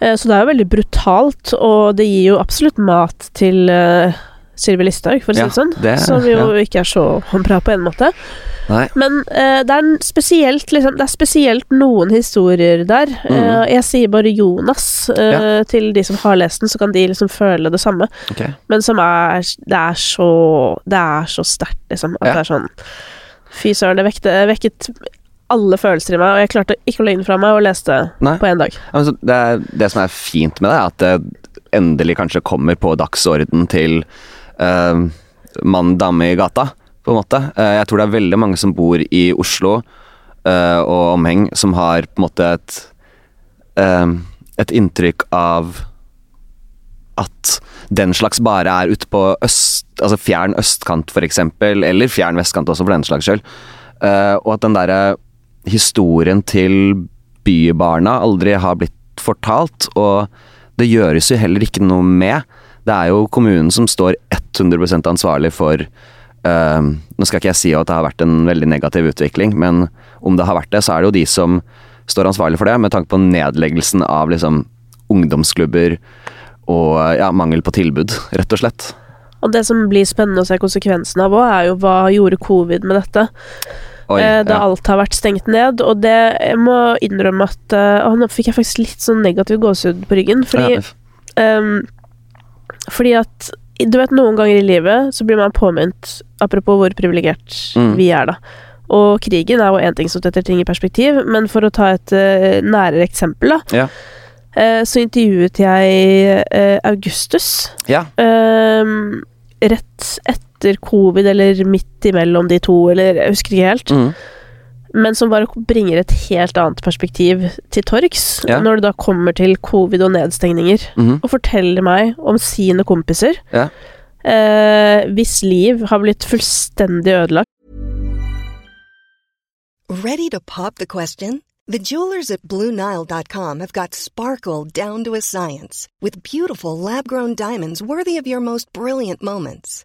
Eh, så det er jo veldig brutalt, og det gir jo absolutt mat til uh, Sylvi Listhaug, for å si Ja, det sånn. det- som jo ikke er så bra på en måte. Nei. Men uh, det, er en spesielt, liksom, det er spesielt noen historier der. Mm. Uh, jeg sier bare Jonas eh, til de som har lest den, så kan de liksom føle det samme. Okay. Men som er Det er så Det er så sterkt, liksom. At Ja. det er sånn Fy søren, det vekte, vekket alle følelser i meg, og jeg klarte ikke å legge den fra meg og leste Nei. på én dag. Altså, det, er, det som er fint med det, er at det endelig kanskje kommer på dagsorden til uh, mann, dame i gata, på en måte. Uh, jeg tror det er veldig mange som bor i Oslo uh, og omheng, som har på en måte et eh, et inntrykk av at den slags bare er ute på øst, altså fjern østkant eksempel, eller fjern vestkant også for den slags skyld. Eh, og at den derre historien til bybarna aldri har blitt fortalt, og det gjøres jo heller ikke noe med. Det er jo kommunen som står 100 ansvarlig for uh, Nå skal ikke jeg si at det har vært en veldig negativ utvikling, men om det har vært det, så er det jo de som står ansvarlig for det, med tanke på nedleggelsen av liksom ungdomsklubber og ja, mangel på tilbud, rett og slett. Og det som blir spennende å se konsekvensen av òg, er jo hva gjorde covid med dette? Oi, eh, da ja. alt har vært stengt ned, og det Jeg må innrømme at eh, Å, nå fikk jeg faktisk litt sånn negativ gåsehud på ryggen, fordi Ja, Ehm, fordi at du vet, noen ganger i livet så blir man påminnet, apropos hvor privilegert Mm. vi er, da. Og krigen er jo én ting som setter ting i perspektiv, men for å ta et uh, nærere eksempel, da. Ja. Uh, så intervjuet jeg uh, Augustus ja. ehm, rett etter covid, eller midt imellom de to, eller jeg husker ikke helt Mm. Men som bare bringer et helt annet perspektiv til torgs Ja. når det da kommer til covid og nedstengninger, Mhm. og forteller meg om sine kompiser Ja. eh, hvis liv har blitt fullstendig ødelagt. Ready to pop the question? The jewelers at BlueNile.com have got sparkle down to a science with beautiful lab grown diamonds worthy of your most brilliant moments.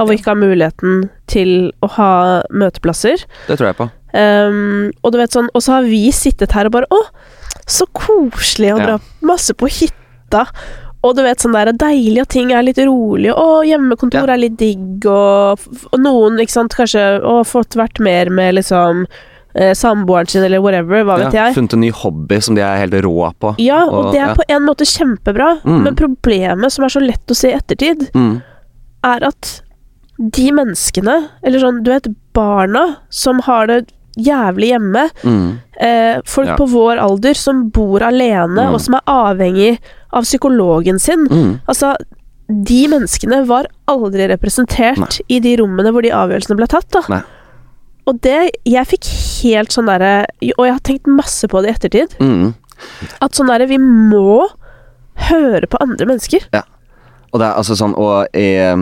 Av å ikke ha muligheten til å ha møteplasser. Det tror jeg på. Um, og du vet sånn Og så har vi sittet her og bare Å, så koselig å Ja. masse på hytta. Og du vet sånn der deilig at ting er litt rolig. og hjemmekontor Ja. er litt digg, og, og noen, ikke sant, kanskje Og fått vært mer med liksom eh, samboeren sin, eller whatever, hva vet Ja, jeg. funnet en ny hobby som de er helt rå på. Ja, og, det er ja. på en måte kjempebra, Mm. men problemet, som er så lett å se i ettertid, mm. er at de menneskene, eller sånn, du vet, barna som har det jævlig hjemme, Mm. eh, folk Ja. på vår alder som bor alene, Mm. og som er avhengig av psykologen sin. Mm. Altså, de menneskene var aldri representert Nei. i de rommene hvor de avgjørelsene ble tatt, da. Nei. Og det Jeg fikk helt sånn derre Og jeg har tenkt masse på det i ettertid. Mm. At sånn derre Vi må høre på andre mennesker. Ja. Og det er altså sånn Og eh,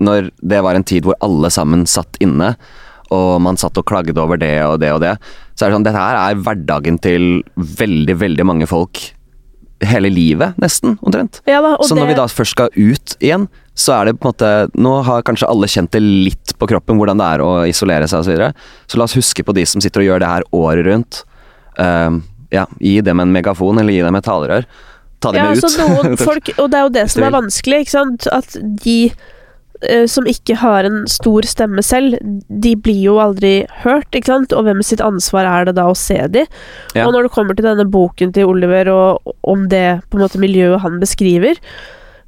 når det var en tid hvor alle sammen satt inne, og man satt og klagde over det og det og det, så er det sånn Dette her er hverdagen til veldig, veldig mange folk hele livet, nesten, omtrent. Ja da, Så når vi da først skal ut igjen, så er det på en måte Nå har kanskje alle kjent det litt på kroppen, hvordan det er å isolere seg osv. Så, videre. så la oss huske på de som sitter og gjør det her året rundt. Uh, ja, gi dem en megafon, eller gi dem et talerør. Ta dem ja, ut. så noen folk, Og det er jo det som er vanskelig, ikke sant. At de eh, som ikke har en stor stemme selv, de blir jo aldri hørt, ikke sant. Og hvem sitt ansvar er det da å se de? Ja. Og når det kommer til denne boken til Oliver, og om det på en måte miljøet han beskriver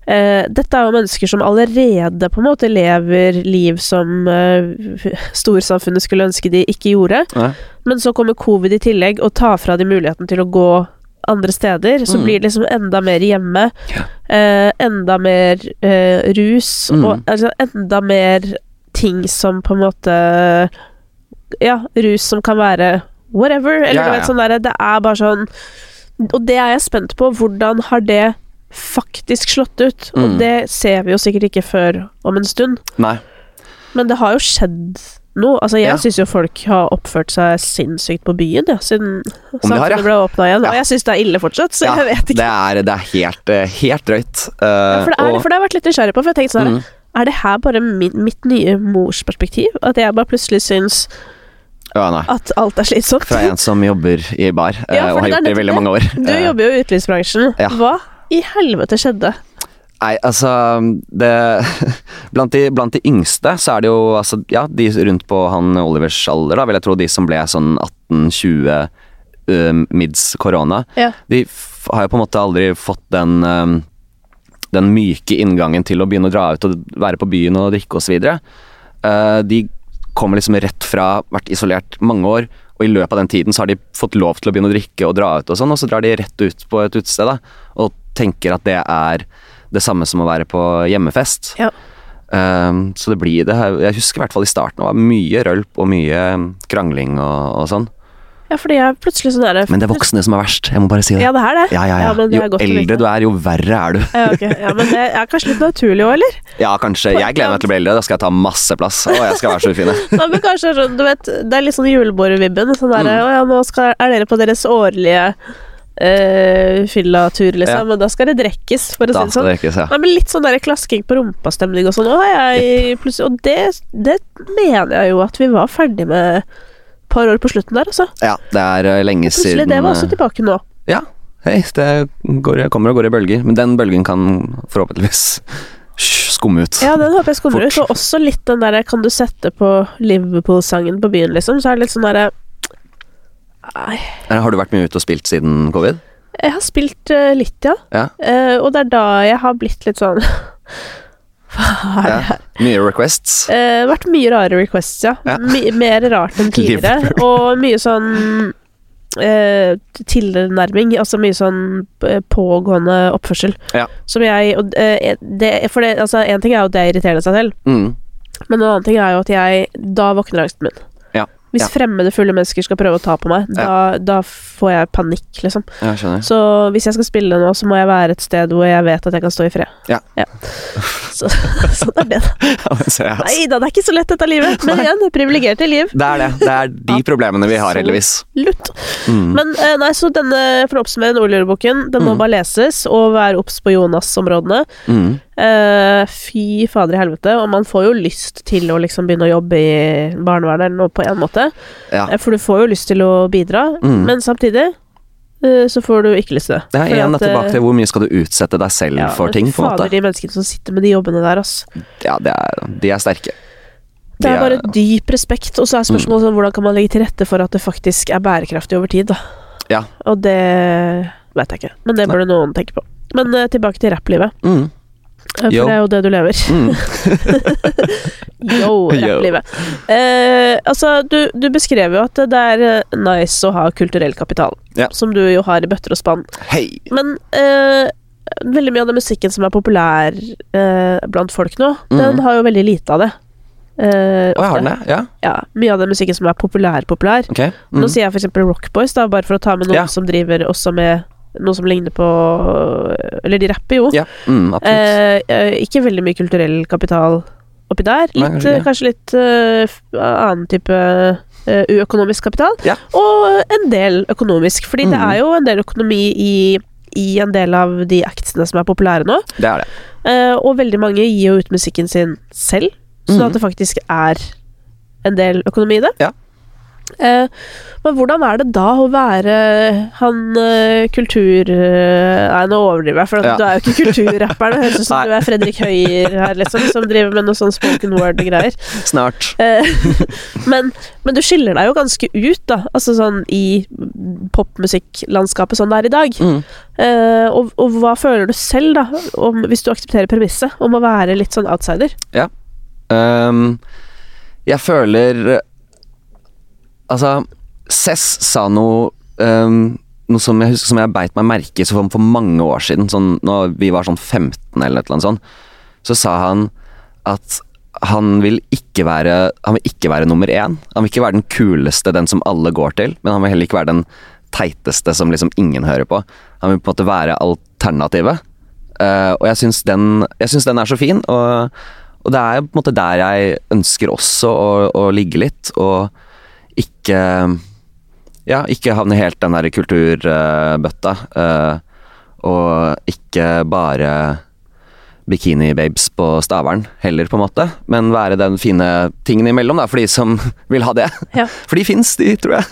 eh, Dette er jo mennesker som allerede på en måte lever liv som eh, storsamfunnet skulle ønske de ikke gjorde. Ja. Men så kommer covid i tillegg og tar fra de muligheten til å gå andre steder. Så Mm. blir det liksom enda mer hjemme. Ja. Eh, enda mer eh, rus. Mm. Og altså, enda mer ting som på en måte Ja, rus som kan være whatever. Eller Ja, ja, vet sånn der, Det er bare sånn Og det er jeg spent på. Hvordan har det faktisk slått ut? Og Mm. det ser vi jo sikkert ikke før om en stund. Nei. Men det har jo skjedd noe. Altså, jeg Ja. syns jo folk har oppført seg sinnssykt på byen, ja, siden samfunnet har, ja. ble åpna igjen. Ja. Og jeg syns det er ille fortsatt, så jeg vet ikke. Det er, det er helt, eh, helt drøyt. Eh, for, det er, og- for det har jeg vært litt nysgjerrig på, for jeg tenkte sånn Mm. Er det her bare min, mitt nye morsperspektiv? At jeg bare plutselig syns Ja, at alt er slitsomt? Fra en som jobber i bar, eh, og har gjort det i veldig mange år. Du jobber jo i utelivsbransjen. Hva i helvete skjedde? Nei, altså det, blant, de, blant de yngste så er det jo altså, ja, de rundt på han Olivers alder, da, vil jeg tro de som ble sånn 18-20 uh, mids korona. Ja. De har jo på en måte aldri fått den um, den myke inngangen til å begynne å dra ut og være på byen og drikke osv. Uh, de kommer liksom rett fra vært isolert mange år, og i løpet av den tiden så har de fått lov til å begynne å drikke og dra ut og sånn, og så drar de rett ut på et utested og tenker at det er det samme som å være på hjemmefest. Ja. Um, så det blir det Jeg husker i hvert fall i starten det var mye rølp og mye krangling og, og sånn. Ja, fordi jeg plutselig så der, Men det er voksne som er verst, jeg må bare si det. Ja, det er det. Ja, ja, ja. det er Jo eldre du er, jo verre er du. Ja, okay. ja, men det er kanskje litt naturlig òg, eller? Ja, kanskje. Jeg gleder meg til å bli eldre. Da skal jeg ta masse plass. Å, jeg skal være så ufin. Ja, men kanskje sånn, du vet, Det er litt sånn julebordvibben. Sånn Mm. Å ja, nå skal, er dere på deres årlige uh, fyllatur, liksom. Ja. Men da skal det drikkes, for å Da si det sånn. det ja. Nei, men Litt sånn der klasking på rumpa-stemning og sånn. Å, jeg plutselig, og det, det mener jeg jo at vi var ferdig med et par år på slutten der, altså. Ja, det er eh, lenge Plutselig, siden det var også eh, tilbake nå. Ja. Hei, det går, kommer og går i bølger. Men den bølgen kan forhåpentligvis skumme ut. Ja, den håper jeg skummer ut. Og også litt den derre Kan du sette på Liverpool-sangen på byen, liksom? Så er det litt sånn derre Nei. Eh, Har du vært mye ute og spilt siden covid? Jeg har spilt uh, litt, ja. Ja. Uh, og det er da jeg har blitt litt sånn Hva er det ja. her? Mye requests? Eh, vært mye rare requests, ja. Ja. Mer rart enn tidligere. og mye sånn uh, tilnærming. Altså mye sånn pågående oppførsel. Ja. Som jeg og, det, For det, altså, en ting er jo at jeg irriterer seg selv, Mm. men en annen ting er jo at jeg Da våkner angsten min. Ja. Hvis Ja. fremmede, fulle mennesker skal prøve å ta på meg, da, da får jeg panikk, liksom. Jeg. Så hvis jeg skal spille nå, så må jeg være et sted hvor jeg vet at jeg kan stå i fred. Ja. Så, sånn er det, da. Ja. Nei da, det er ikke så lett dette livet. Men igjen, privilegerte liv. Det er det. Det er de problemene vi har, heldigvis. Lutt. Mm. Men eh, nei, så denne, for å oppsummere Nordlureboken, den må Mm. bare leses, og være obs på Jonas-områdene. Mm. Eh, fy fader i helvete. Og man får jo lyst til å liksom begynne å jobbe i barnevernet eller noe på en måte. Ja. Eh, For du får jo lyst til å bidra, Mm. men samtidig uh, så får du ikke lyst til det. Er igjen at, tilbake til hvor mye skal du utsette deg selv ja, for ting, på en Fader, måte. de menneskene som sitter med de jobbene der, ass. Ja, det er, de er sterke. Det er bare dyp respekt, og så er spørsmålet sånn, hvordan kan man legge til rette for at det faktisk er bærekraftig over tid, da. Ja. Og det vet jeg ikke, men det burde noen tenke på. Men uh, tilbake til rapplivet, Mm. Eh, for Yo. det er jo det du lever. Mm. Yo, rapplivet. Eh, altså, du, du beskrev jo at det er eh, nice å ha kulturell kapital, Ja. som du jo har i bøtter og spann. Hey. Men eh, veldig mye av den musikken som er populær eh, blant folk nå, den Mhm. har jo veldig lite av det. Eh, den det? Ja, Ja, mye av den musikken som er populær-populær. ok. Nå Mm. sier jeg eksempel Rockboys, da, bare for å ta med noen Ja. som driver også med noe som ligner på Eller de rapper jo. Ja, mm. Eh, eh, ikke veldig mye kulturell kapital oppi der. Nei, kanskje eh, kanskje litt uh, annen type eh, uøkonomisk kapital. Ja. Og en del økonomisk, fordi det Mhm. er jo en del økonomi i, i en del av de actsene som er populære nå. det er det. Uh, og veldig mange gir jo ut musikken sin selv, sånn Mhm. at det faktisk er en del økonomi i det. Ja. Eh, men hvordan er det da å være han eh, kultur... eh, nei, nå overdriver jeg, for Ja. du er jo ikke kulturrapper. Det høres ut som du er Fredrik Høyer her, liksom, som driver med noe sånn spoken word-greier. Snart. Eh, men, men du skiller deg jo ganske ut, da, altså sånn i popmusikklandskapet sånn det er i dag. Mm. Eh, og, og hva føler du selv, da, om, hvis du aksepterer premisset om å være litt sånn outsider? Um, jeg føler Altså, Cess sa noe um, Noe som jeg husker som jeg beit meg merke i for, mange år siden, sånn, når vi var sånn 15 eller annet sånt, så sa han at han vil ikke være Han vil ikke være nummer én. Han vil ikke være den kuleste, den som alle går til, men han vil heller ikke være den teiteste som liksom ingen hører på. Han vil på en måte være alternativet. Uh, og jeg syns den, den er så fin, og, og det er på en måte der jeg ønsker også å, å ligge litt, og ikke Ja, ikke havne helt den der kulturbøtta, eh, og ikke bare bikini-babes på Stavern heller, på en måte. Men være den fine tingen imellom, da, for de som vil ha det. Ja. For de fins, de, tror jeg.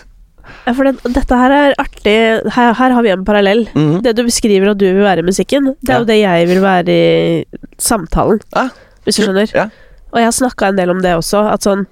Ja, for det, dette her er artig. Her, her har vi en parallell. Mhm. Det du beskriver at du vil være i musikken, det er Ja. jo det jeg vil være i samtalen. Ja, Hvis du skjønner. Ja. Og jeg har snakka en del om det også, at sånn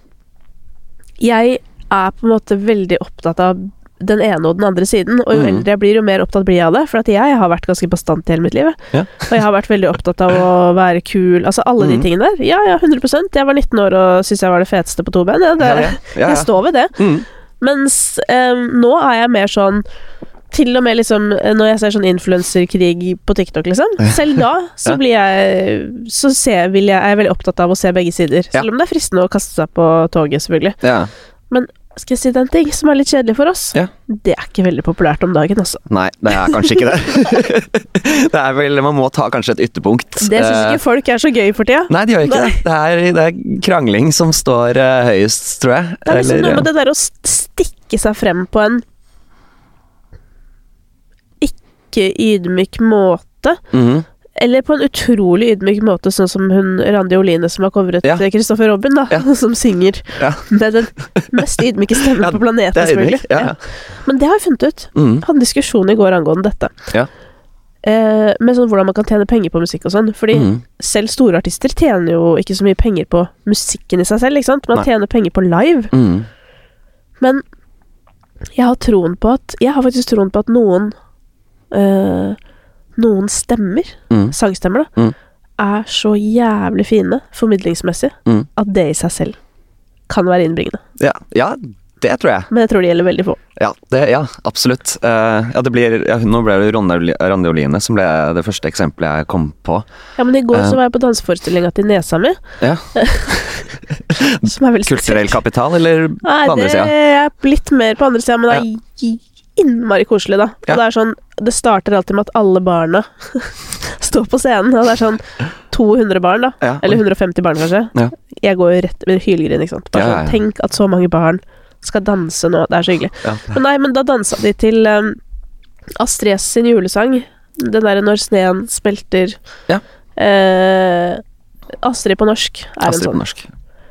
Jeg er på en måte veldig opptatt av den ene og den andre siden, og jo mm. eldre jeg blir, jo mer opptatt blir jeg av det. For at jeg har vært ganske bastant i hele mitt liv. Ja. Og jeg har vært veldig opptatt av å være kul. Altså alle de Mhm. tingene der. Ja, ja, 100% Jeg var 19 år og syntes jeg var det feteste på to ben. Ja, det, Ja. Jeg står ved det. Mm. Mens eh, nå er jeg mer sånn til og med liksom Når jeg ser sånn influenserkrig på TikTok, liksom. Selv da så blir jeg Så ser, vil jeg, er jeg veldig opptatt av å se begge sider. Selv om det er fristende å kaste seg på toget, selvfølgelig. ja. Skal jeg si en ting som er litt kjedelig for oss? Ja. Det er ikke veldig populært om dagen, altså. Nei, det er kanskje ikke det. det er vel, Man må ta kanskje et ytterpunkt. Det syns Eh, ikke folk er så gøy for tida. Nei, de gjør ikke Nei. det. Det er, det er krangling som står uh, høyest, tror jeg. Det er liksom Eller, noe med det der å stikke seg frem på en ikke ydmyk måte. mhm. Eller på en utrolig ydmyk måte, sånn som hun Randi Oline som har covret Ja. Kristoffer Robin, da. Ja. Som synger Ja. med den mest ydmyke stemmen på planeten, selvfølgelig. Men det har jeg funnet ut. Mm. Hadde en diskusjon i går angående dette. Ja. Eh, med sånn hvordan man kan tjene penger på musikk og sånn. Fordi mm. selv store artister tjener jo ikke så mye penger på musikken i seg selv, ikke sant. Man Nei. tjener penger på live. Mm. Men jeg har troen på at Jeg har faktisk troen på at noen eh, Noen stemmer, mm. sangstemmer, da, Mm. er så jævlig fine formidlingsmessig Mm. at det i seg selv kan være innbringende. Ja, ja, det tror jeg. Men jeg tror det gjelder veldig få. Ja, det, ja absolutt. Uh, ja, det blir, ja, nå ble det Randi Oline som ble det første eksempelet jeg kom på. Ja, men i går uh, så var jeg på danseforestillinga til Nesa mi, Ja, som er veldig Kulturell kapital, eller på Nei, andre det sida? er litt mer på andre sida, men det er innmari koselig, da. Og Ja. det er sånn Det starter alltid med at alle barna står på scenen, og det er sånn 200 barn, da. Ja, Eller 150 barn, kanskje. Ja. Jeg går jo rett med hylgrin, ikke sant. Bare sånn. Tenk at så mange barn skal danse nå. Det er så hyggelig. Men nei, men da dansa de til um, Astrid S sin julesang. Den derre 'Når sneen smelter'. Ja. Eh, Astrid på norsk er Astrid en på sånn. norsk.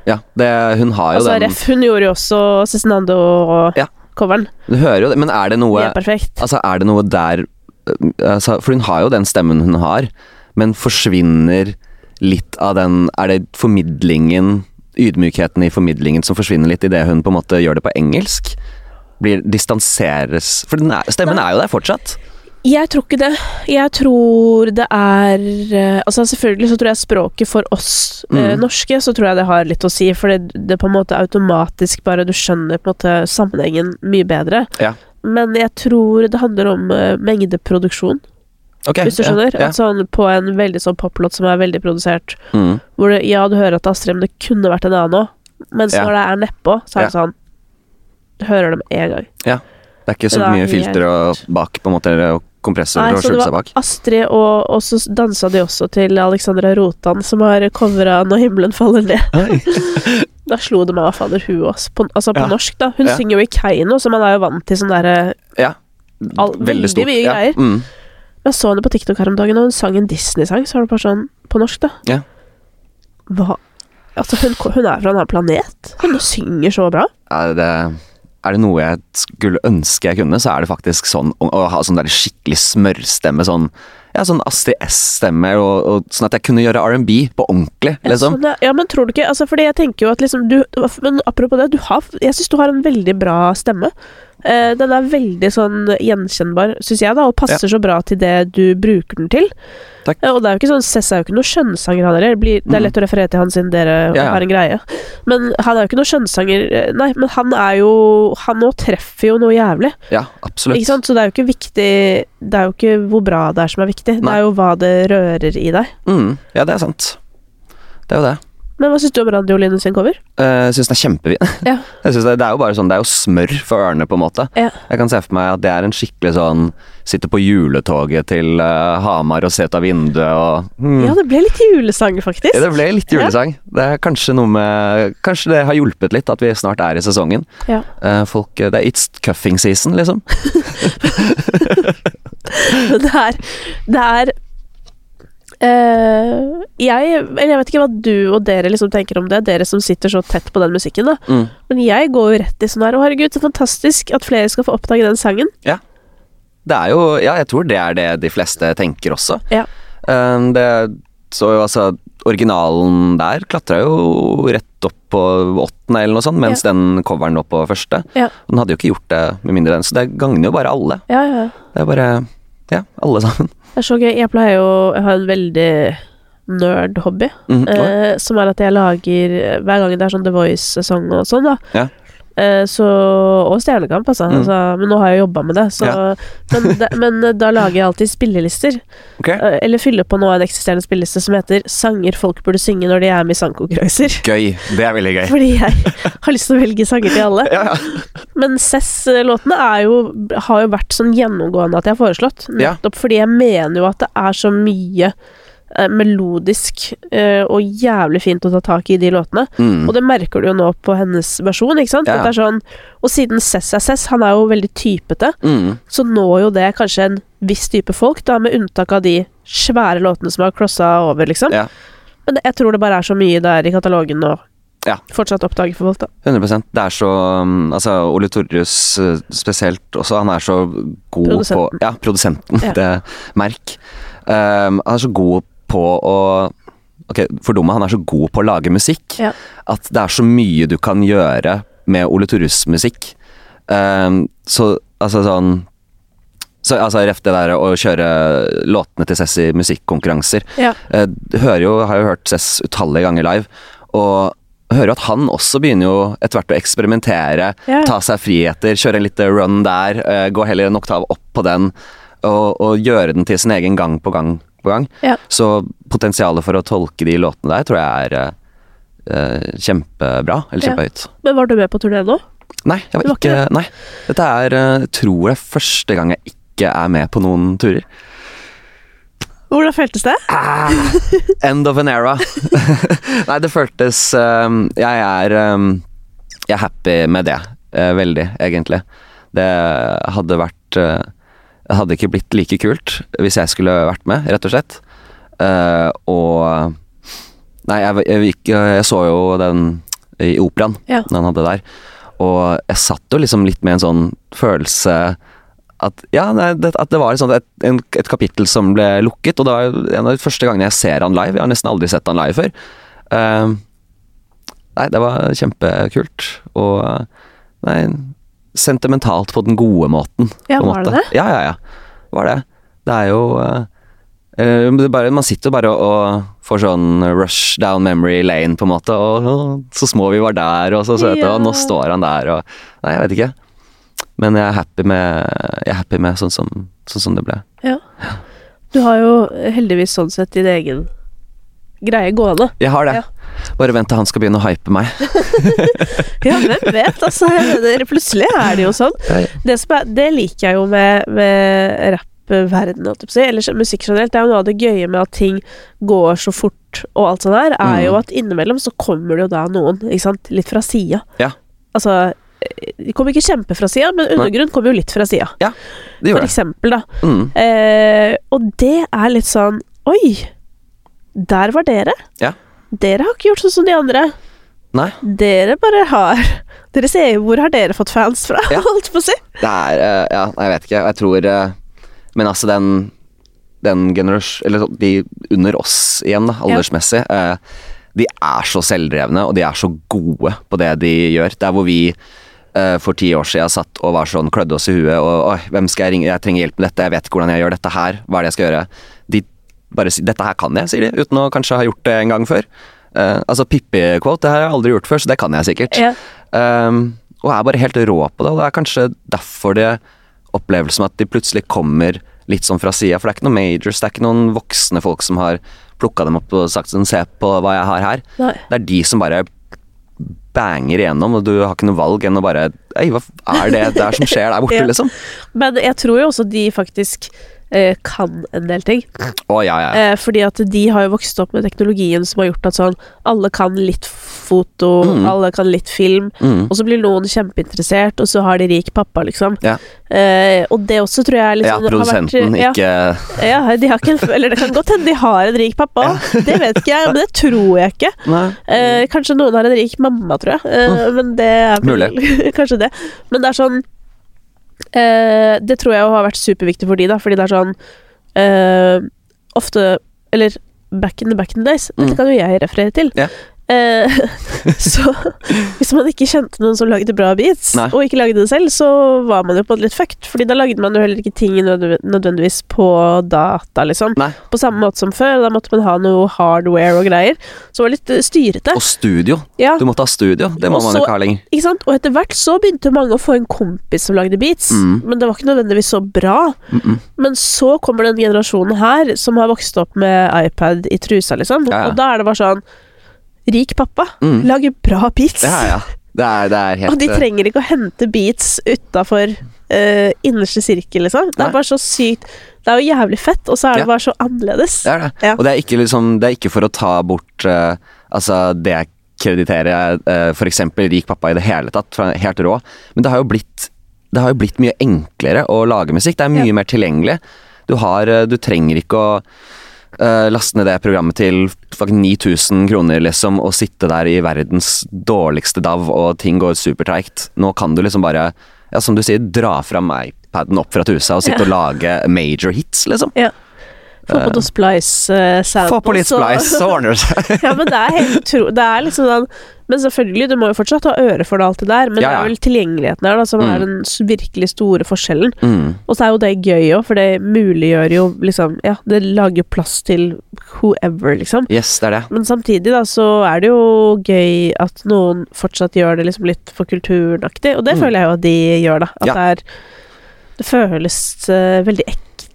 Ja, det, hun har jo Altså, den Ref, hun gjorde jo også Cezinando Ja. Coveren. Du hører jo det, men er det noe Det er perfekt. Altså, er det noe der øh, altså, For hun har jo den stemmen hun har, men forsvinner litt av den Er det formidlingen, ydmykheten i formidlingen som forsvinner litt idet hun på en måte gjør det på engelsk? Blir distanseres For den er, stemmen er jo der fortsatt. Jeg tror ikke det. Jeg tror det er eh, Altså Selvfølgelig så tror jeg språket for oss eh, Mm. norske, så tror jeg det har litt å si. For det, det på en måte automatisk bare Du skjønner på en måte sammenhengen mye bedre. Ja. Men jeg tror det handler om uh, mengdeproduksjon, Okay, hvis du skjønner. Ja, ja. sånn På en veldig sånn poplåt som er veldig produsert, Mm, hvor det, ja, du hører at Astrid, men det kunne vært en annen òg. Mens Ja. når det er nedpå, så er det Ja. sånn Du hører det med en gang. det er ikke så mye filter og bak, på en måte, eller kompressor Nei, og så det seg bak. Astrid, og, og så dansa de også til Alexandra Rotan, som har covra 'Når himmelen faller ned'. Da slo det meg hva fader hun også, på, altså på Ja. norsk, da. Hun Ja. synger jo i Keiino, så man er jo vant til sånn derre Ja. All, veldig mye ja. greier. Mm. Jeg så henne på TikTok her om dagen, og hun sang en Disney-sang, så var det bare sånn På norsk, da. Ja. Hva Altså, hun, hun er fra en annen planet. Hun synger så bra. Ja, det, er det noe jeg skulle ønske jeg kunne, så er det faktisk sånn å, ha sånn der skikkelig smørstemme, sånn ja, sånn Astrid S-stemme, sånn at jeg kunne gjøre R&B på ordentlig, Ja, liksom. sånn, ja. ja, men tror du ikke altså, Fordi jeg tenker jo at liksom du, Men apropos det, du har Jeg syns du har en veldig bra stemme. Eh, den er veldig sånn gjenkjennbar, syns jeg, da, og passer så bra til det du bruker den til. Eh, og det er jo ikke sånn Cess er jo ikke noe skjønnsanger, han heller. Det Det er Mm. lett å referere til han siden dere Ja, ja. har en greie. Men han er jo ikke noe skjønnsanger eh, Nei, men han er jo Han nå treffer jo noe jævlig. Ja, absolutt. Ikke sant? Så det er jo ikke viktig Det er jo ikke hvor bra det er som er viktig, det er jo hva det rører i deg. Mm, ja, det er sant. Det er jo det. Men hva syns du om Radio Line sin cover? Eh, Jeg syns den er kjempefin. Ja. Det, det er jo bare sånn, det er jo smør for ørene, på en måte. Ja. Jeg kan se for meg at det er en skikkelig sånn Sitte på juletoget til uh, Hamar og se ut av vinduet og hmm. Ja, det ble litt julesang, faktisk. Ja, det ble litt julesang. Det er kanskje noe med Kanskje det har hjulpet litt at vi snart er i sesongen. Ja. Uh, folk, det er it's cuffing season, liksom. Det er Det er Eh, jeg, jeg vet ikke hva du og dere liksom tenker om det, dere som sitter så tett på den musikken, da. Mm. Men jeg går jo rett i sånn her Å, herregud, så fantastisk at flere skal få oppdage den sangen. Det er jo Ja, jeg tror det er det de fleste tenker også. Ja. Um, det så jo altså Originalen der klatra jo rett opp på åttende eller noe sånt, mens den coveren lå på første. Ja. Den hadde jo ikke gjort det med mindre den, så det gagner jo bare alle. Ja, ja. Det er bare Ja, alle sammen. Det er så gøy. Jeg pleier jo Jeg har en veldig nerd-hobby. mm, Eh, som er at jeg lager Hver gang det er sånn The Voice-sesong og sånn, da. Ja. Eh, så Og Stjernekamp, altså. Mm. altså. Men nå har jeg jobba med det, så Ja. men, det, men eh, da lager jeg alltid spillelister. Ok. Eh, Eller fyller på nå en eksisterende spilleliste som heter 'Sanger folk burde synge når de er med i sangkonkurranser'. Gøy. Det er veldig gøy. Fordi jeg har lyst til å velge sanger til alle. Ja, ja. Men Cess-låtene har jo vært sånn gjennomgående at jeg har foreslått. Ja. Nettopp fordi jeg mener jo at det er så mye melodisk eh, og jævlig fint å ta tak i de låtene. Mm. Og det merker du jo nå på hennes versjon, ikke sant? Ja. Det sånn, og siden Cess er Cess, han er jo veldig typete, Mm. så når jo det kanskje en viss type folk, da, med unntak av de svære låtene som har crossa over, liksom. Ja. Men det, jeg tror det bare er så mye der i katalogen nå. Ja. fortsatt oppdager for folk, da. 100 Det er så um, Altså, Ole Torjus uh, spesielt også, han er så god på Ja, produsenten. Ja. Det merk. Um, han er så god på å Ok, fordumme, han er så god på å lage musikk Ja. at det er så mye du kan gjøre med Ole Torus musikk. Um, så altså sånn så, altså Ref det der å kjøre låtene til Cess i musikkonkurranser. Ja. Uh, hører jo, har jo hørt Cess utallige ganger live, og hører jo at han også begynner jo etter hvert å eksperimentere, Ja. ta seg friheter, kjøre en liten run der, uh, gå heller en oktav opp på den, og, og gjøre den til sin egen gang på gang på gang. Ja. Så potensialet for å tolke de låtene der tror jeg er eh, kjempebra, eller Ja. kjempehøyt. Men var du med på turné nå? Nei, jeg var var ikke ikke Nei. Dette er, eh, tror jeg, første gang jeg ikke er med på noen turer. Hvordan føltes det? End of an era. Nei, det føltes um, Jeg er um, Jeg er happy med det. Uh, veldig, egentlig. Det hadde vært uh, hadde ikke blitt like kult hvis jeg skulle vært med, rett og slett. Uh, og Nei, jeg, jeg, jeg så jo den i operaen Ja. den han hadde der. Og jeg satt jo liksom litt med en sånn følelse at ja, nei, det, at det var et, sånt, et, en, et kapittel som ble lukket, og det var en av de første gangene jeg ser han live. Jeg har nesten aldri sett han live før. Uh, nei, det var kjempekult, og nei, sentimentalt på den gode måten. Ja, på var det det? Ja, ja, ja. Var det. Det er jo eh, det er bare, Man sitter bare og, og får sånn rush down memory lane, på en måte, og, og så små vi var der, og så søte, Ja. og nå står han der, og Nei, jeg vet ikke. Men jeg er happy med, jeg er happy med sånn, som, sånn som det ble. Ja. Du har jo heldigvis sånn sett din egen greie gående. Jeg har det. Ja. Bare vent til han skal begynne å hype meg. Ja, hvem vet, altså. Jeg mener, plutselig er det jo sånn. Ja, ja. Det, som er, det liker jeg jo med, med si. Eller musikk generelt. Det er jo noe av det gøye med at ting går så fort og alt sånt der, er Mm. jo at innimellom så kommer det jo da noen, ikke sant, litt fra sida. Ja. Altså de kommer ikke kjempe fra sida, men undergrunn kommer jo litt fra sida. Det For eksempel, da. Mm. Eh, og det er litt sånn Oi, der var dere. Ja. Dere har ikke gjort sånn som de andre. Nei. Dere bare har Dere ser jo hvor har dere fått fans fra, Ja. holdt på å si. Det er uh, Ja, jeg vet ikke. Jeg tror uh, Men altså, den Den generasjon Eller sånn, de under oss igjen, da, aldersmessig, eh, de er så selvdrevne, og de er så gode på det de gjør. Der hvor vi for ti år siden satt og var sånn klødde oss i huet og Oi, hvem skal jeg ringe? Jeg trenger hjelp med dette, jeg vet ikke hvordan jeg gjør dette her. Hva er det jeg skal gjøre? Bare si 'dette her kan jeg', sier de, uten å kanskje ha gjort det en gang før. Uh, altså Pippi-quote, det her har jeg aldri gjort før, så det kan jeg sikkert. Ja. Um, og er bare helt rå på det, og det er kanskje derfor det opplevelsen at de plutselig kommer litt sånn fra sida, for det er ikke noen majors, det er ikke noen voksne folk som har plukka dem opp og sagt sånn, se på hva jeg har her. Nei. Det er de som bare banger igjennom, og du har ikke noe valg enn å bare Ei, hva er det der som skjer der borte, Ja. liksom? Men jeg tror jo også de faktisk kan en del ting. Oh, ja, ja. Eh, fordi at de har jo vokst opp med teknologien som har gjort at sånn Alle kan litt foto, Mm. alle kan litt film. Mm. Og så blir noen kjempeinteressert, og så har de rik pappa, liksom. Ja. Eh, og det også tror jeg ja, liksom, har vært- produsenten, ja, ikke ja, de har ikke en, Eller det kan godt hende de har en rik pappa. Det vet ikke jeg, men det tror jeg ikke. Eh, kanskje noen har en rik mamma, tror jeg. Eh, Men det er vel kanskje det. Men det er sånn eh, Det tror jeg har vært superviktig for de, da, fordi det er sånn eh, Ofte Eller back in the back in the days. Dette Mm. kan jo jeg referere til. Ja. Eh, så hvis man ikke kjente noen som lagde bra beats, Nei. og ikke lagde det selv, så var man jo på en måte litt fucked. Fordi da lagde man jo heller ikke ting nødvendigvis på data, liksom. Nei. På samme måte som før. Da måtte man ha noe hardware og greier. Så var det litt eh, styrete. Og studio. Ja, Du måtte ha studio. Det må man jo ikke ha lenger. ikke sant? Og etter hvert så begynte mange å få en kompis som lagde beats, Mm. men det var ikke nødvendigvis så bra. Mm -mm. Men så kommer den generasjonen her som har vokst opp med iPad i trusa, liksom. Ja, ja. Og da er det bare sånn Rik pappa, Mm. lager bra beats. Ja, ja. Det er, det er helt Og de eh, trenger ikke å hente beats utafor uh, innerste sirkel, liksom. Det Nei. er bare så sykt Det er jo jævlig fett, og så er det Ja. bare så annerledes. Det er det. Ja. Og det er ikke, liksom, det er ikke for å ta bort uh, Altså, det jeg krediterer uh, f.eks. rik pappa i det hele tatt, helt rå, men det har jo blitt det har jo blitt mye enklere å lage musikk. Det er mye Ja. mer tilgjengelig. Du, har, du trenger ikke å eh, laste ned det programmet til fucking 9000 kroner, liksom, og sitte der i verdens dårligste DAV, og ting går supertreigt. Nå kan du liksom bare, ja, som du sier, dra fram iPaden opp fra tusa og sitte Ja. og lage major hits, liksom. Ja. Få på noe Splice-sound. Få på litt splice, så ordner det seg. Ja, men det er helt utro... Det er liksom sånn Men selvfølgelig, du må jo fortsatt ha øre for det, alt det der, men Ja, det er vel tilgjengeligheten her da, som Mm. er den virkelig store forskjellen. Mm. Og så er jo det gøy òg, for det muliggjør jo liksom Ja, det lager plass til whoever, liksom. Yes, det er det. Men samtidig da, så er det jo gøy at noen fortsatt gjør det liksom litt for kulturenaktig, og det Mm. føler jeg jo at de gjør, da. At Ja. det er Det føles uh, veldig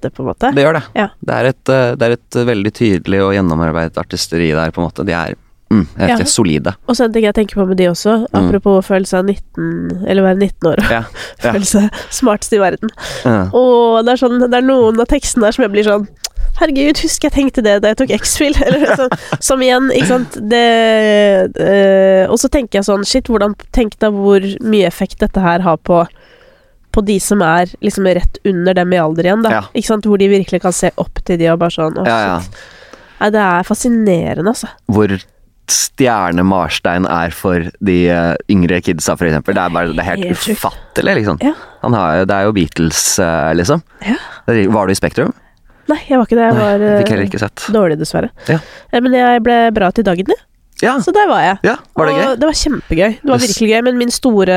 ekte, på en måte. Det gjør det. Ja. Det, er et, eh, det er et eh, veldig tydelig og gjennomarbeidet artisteri der, på en måte. De er mm, jeg vet Ja. ikke, solide. Og så en ting jeg tenker på med de også, Mm. apropos følelse av 19 Eller være 19 år og Ja, ja. føle seg smartest i verden. Ja. Og det er, sånn, det er noen av tekstene der som jeg blir sånn Herregud, husker jeg tenkte det da jeg tok X-Fill? Eller sånn, som igjen, ikke sant det, eh, Og så tenker jeg sånn Shit, hvordan Tenk deg hvor mye effekt dette her har på på de som er liksom rett under dem i alder igjen, da. Ja. Ikke sant? Hvor de virkelig kan se opp til de og bare sånn Å, Ja, ja. shit. Nei, det er fascinerende, altså. Hvor stjerne Marstein er for de eh, yngre kidsa, for eksempel. Det er, bare, det er helt, Helt ufattelig, liksom. Ja. Han har, det er jo Beatles, eh, liksom. Ja. Var du i Spektrum? Nei, jeg var ikke det. Jeg var Nei, eh, ikke dårlig, dessverre. Ja. Men jeg ble bra til dagen, jeg. Ja, Så der var jeg. ja var det og gøy? det var kjempegøy. Det var virkelig gøy, men min store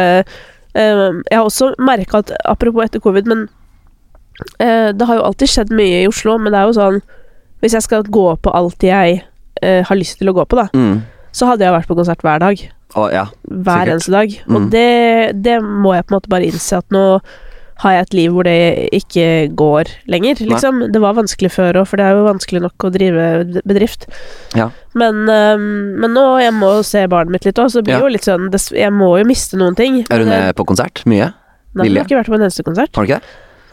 Jeg har også merka at Apropos etter covid, men eh, Det har jo alltid skjedd mye i Oslo, men det er jo sånn Hvis jeg skal gå på alt jeg eh, har lyst til å gå på, da, Mm. så hadde jeg vært på konsert hver dag. Å, ja. Hver eneste dag. Mm. Og det, det må jeg på en måte bare innse at nå har jeg et liv hvor det ikke går lenger, liksom. Det var vanskelig før òg, for det er jo vanskelig nok å drive bedrift. Ja. Men, um, men nå jeg må se barnet mitt litt òg, så det blir Ja. jo litt sånn Jeg må jo miste noen ting. Er hun på konsert? Mye? Nei, hun har ikke vært på en eneste konsert. Har du ikke det?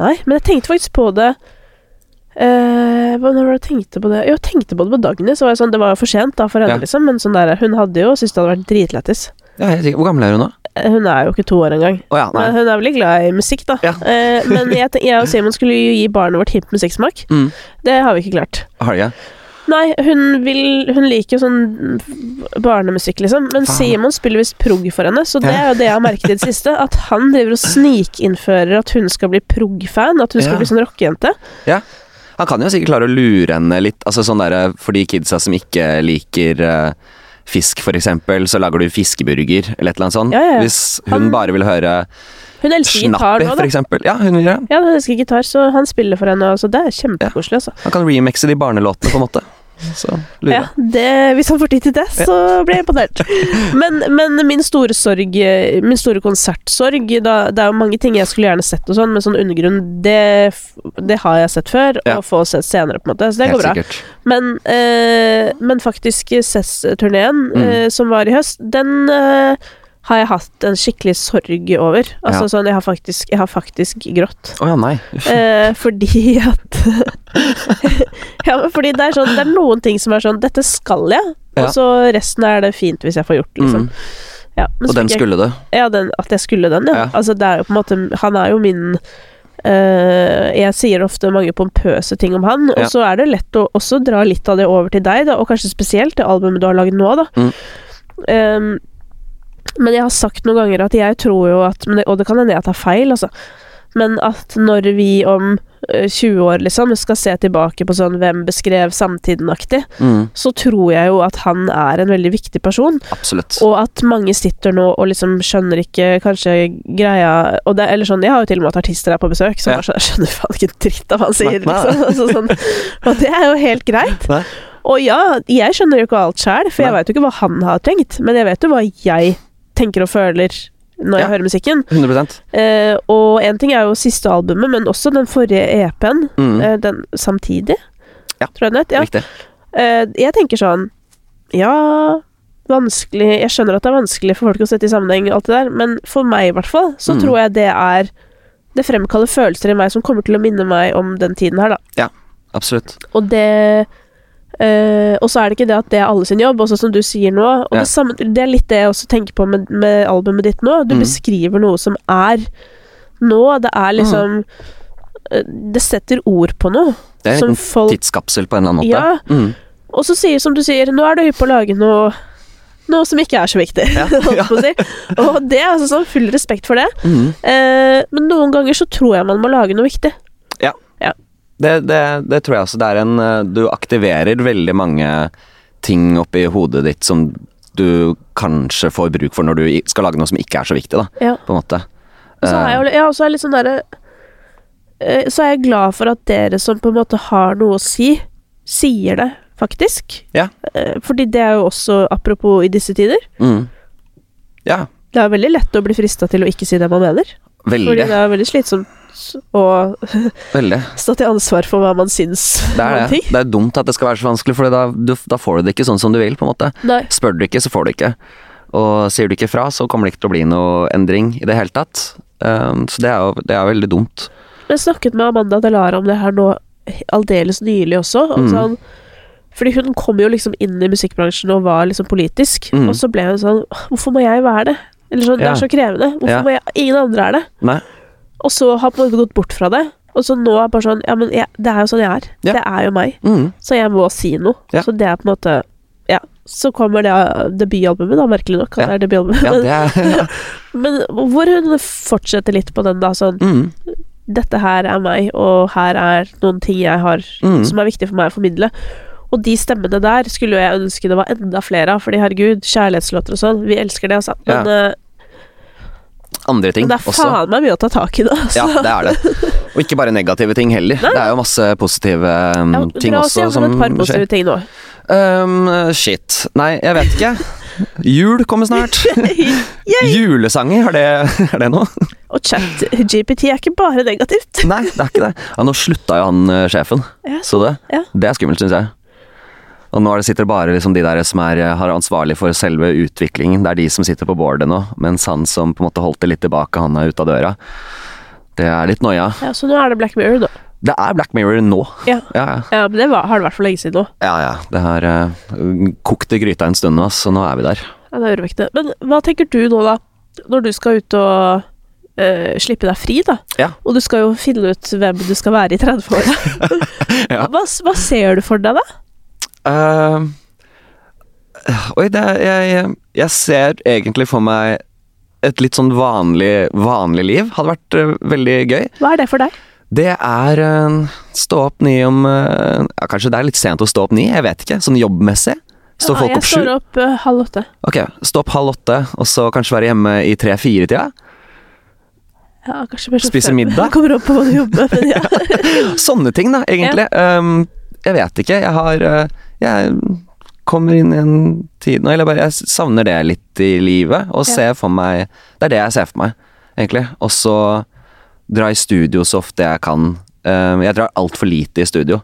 Nei, men jeg tenkte faktisk på det hva når jeg tenkte på det? Jo, jeg tenkte på det på Dagny. Så var jeg sånn, det var jo for sent da for henne, Ja. liksom. Men sånn der, hun hadde jo syntes det hadde vært dritlættis. Ja. Hvor gammel er hun nå? Eh, Hun er jo ikke to år engang. Oh, ja. Men hun er veldig glad i musikk, da. Ja. Eh, men jeg, jeg og Simon skulle jo gi barnet vårt hipp musikksmak. Mm. Det har vi ikke klart. Har du ikke? Nei, hun vil Hun liker jo sånn barnemusikk, liksom. Men Faen. Simon spiller visst prog for henne, så det er jo det jeg har merket i det siste. At han driver og snikinnfører at hun skal bli prog-fan. At hun skal Ja. bli sånn rockejente. Han kan jo sikkert klare å lure henne litt, altså sånn der, for de kidsa som ikke liker eh, fisk, eksempel, så lager du fiskeburger, eller et eller annet sånt. Ja, ja, ja. Hvis hun Han- bare vil høre Hun elsker gitar nå, da. Ja, hun det. Ja, hun elsker gitar, så han spiller for henne, så det er kjempekoselig, altså. Han kan remixe de barnelåtene, på en måte. Så lurer Ja, det, hvis han får tid til det, så blir jeg imponert. Men, men min store sorg, min store konsertsorg da, Det er jo mange ting jeg skulle gjerne sett og sånn, men sånn undergrunn, det, det har jeg sett før, og få sett senere, på en måte. Så det Helt går bra. sikkert. Men, eh, men faktisk SES-turneen, Mm. eh, som var i høst, den eh, har jeg hatt en skikkelig sorg over. Altså Ja. sånn, jeg har faktisk, jeg har faktisk grått. Oh, ja, nei. Eh, fordi at ja, men fordi det er sånn Det er noen ting som er sånn Dette skal jeg, Ja. og så resten er det fint hvis jeg får gjort, liksom. Mm. Ja, men Og den skulle du. Ja, den, at jeg skulle den, ja. Ja. Altså, det er jo på en måte Han er jo min Uh, Jeg sier ofte mange pompøse ting om han, og så er det lett å også dra litt av det over til deg, da, og kanskje spesielt det albumet du har lagd nå, da. Mm. Um, men jeg har sagt noen ganger at jeg tror jo at Og det kan hende jeg tar feil, altså. Men at når vi om 20 år liksom skal se tilbake på sånn hvem beskrev samtiden-aktig, Mm, så tror jeg jo at han er en veldig viktig person. absolutt. Og at mange sitter nå og liksom skjønner ikke kanskje greia og det, Eller sånn, jeg har jo til og med hatt artister her på besøk som Ja. bare sånn Jeg skjønner faen ikke en dritt av hva han sier, liksom. Altså, sånn, og det er jo helt greit. Nei. Og ja, jeg skjønner jo ikke alt sjæl, for jeg Nei. veit jo ikke hva han har tenkt, men jeg vet jo hva jeg tenker og føler når jeg hører musikken. 100 Eh, og en ting er jo siste albumet, men også den forrige EP-en. mm, eh, den samtidig, Ja. tror jeg den het. Ja. Riktig. Eh, jeg tenker sånn Ja, vanskelig Jeg skjønner at det er vanskelig for folk å sette i sammenheng, alt det der, men for meg i hvert fall, så Mm. tror jeg det er Det fremkaller følelser i meg som kommer til å minne meg om den tiden her, da. Absolutt. Og det eh, Og så er det ikke det at det er alle sin jobb, også som du sier nå. Og Ja. det, samme, det er litt det jeg også tenker på med, med albumet ditt nå. Du Mm. beskriver noe som er nå. Det er liksom eh, Det setter ord på noe. Det er en folk tidskapsel på en eller annen måte. Ja. Mm. Og så sier som du sier, nå er du hypp på å lage noe noe som ikke er så viktig. Ja, si. Og det er altså sånn full respekt for det. Mm. Eh, men noen ganger så tror jeg man må lage noe viktig. Det, det, det tror jeg også. Det er en eh, Du aktiverer veldig mange ting oppi hodet ditt som du kanskje får bruk for når du skal lage noe som ikke er så viktig, da, Ja. på en måte. Så er jeg, ja, og så er jeg litt sånn derre eh, Så er jeg glad for at dere som på en måte har noe å si, sier det, faktisk. Ja. Eh, fordi det er jo også apropos i disse tider. Mm. Ja, Det er veldig lett å bli frista til å ikke si det man mener. Fordi det er veldig slitsomt Veldig. stå til ansvar for hva man syns Det er det. Det er dumt at det skal være så vanskelig, for da, du, da får du det ikke sånn som du vil, på en måte. Nei. Spør du ikke, så får du ikke. Og sier du ikke fra, så kommer det ikke til å bli noe endring i det hele tatt. Um, så det er jo det er veldig dumt. Jeg snakket med Amanda Delara om det her nå aldeles nylig også. Og Mm. sånn, fordi hun kom jo liksom inn i musikkbransjen og var liksom politisk. Mm. Og så ble hun sånn Hvorfor må jeg være det? Eller sånn, Det er så krevende. Hvorfor Ja. må jeg Ingen andre er det. Nei. Og så har på en måte gått bort fra det. Og så nå er bare sånn Ja, men jeg, det er jo sånn jeg er. Ja. Det er jo meg. Mm. Så jeg må si noe. Ja. Så det er på en måte Ja. Så kommer det debutalbumet, da, merkelig nok. At Ja. det er debutalbumet. Ja, det er Men hvor hun fortsetter litt på den, da, sånn mm. dette her er meg, og her er noen ting jeg har Mm. som er viktig for meg å formidle. Og de stemmene der skulle jeg ønske det var enda flere av, fordi herregud, kjærlighetslåter og sånn, vi elsker det, altså. Men eh, andre ting det er også. faen meg mye å ta tak i, da. Ja, Altså. det er det. Og ikke bare negative ting heller. Det er jo masse positive um, Ja, ting dra oss også som gjennom et par positive skjer. ting nå. Um, shit. Nei, jeg vet ikke. Jul kommer snart. Julesanger, er det, er det noe? Og chat-GPT er ikke bare negativt. Nei, det er ikke det. Ja, nå slutta jo han eh, sjefen. Ja, Så det? Ja. Det er skummelt, syns jeg. Og nå sitter det bare liksom de der som er, har ansvarlig for selve utviklingen. Det er de som sitter på boardet nå, mens han som på en måte holdt det litt tilbake, han er ute av døra. Det er litt noia. Ja, så nå er det Black Mirror, da. Det er Black Mirror nå. Ja. Ja, ja. Ja, men det var, har det vært for lenge siden nå. Ja, ja. Det har uh, kokt i gryta en stund nå, så nå er vi der. Ja, det er urovekkende. Men hva tenker du nå, da? Når du skal ut og Uh, slippe deg fri, da. Ja. Og du skal jo finne ut hvem du skal være i 30-åra. Ja. hva, hva ser du for deg, da? Uh, oi, det er, jeg, jeg ser egentlig for meg et litt sånn vanlig, vanlig liv. Hadde vært uh, veldig gøy. Hva er det for deg? Det er uh, stå opp ni om ja, Kanskje det er litt sent å stå opp ni, jeg vet ikke. Sånn jobbmessig. Står folk opp sju? jeg står opp uh, halv åtte. Ok, stå opp halv åtte, og så kanskje være hjemme i tre-fire-tida. Ja, kanskje mer Spise middag? middag? Kommer opp på hva du jobber med, ja. Sånne ting, da, egentlig. Um, jeg vet ikke. Jeg har uh, Jeg kommer inn i en tid nå, eller bare Jeg savner det litt i livet, og Ja. ser for meg Det er det jeg ser for meg, egentlig. Og så dra i studio så ofte jeg kan. Um, jeg drar altfor lite i studio.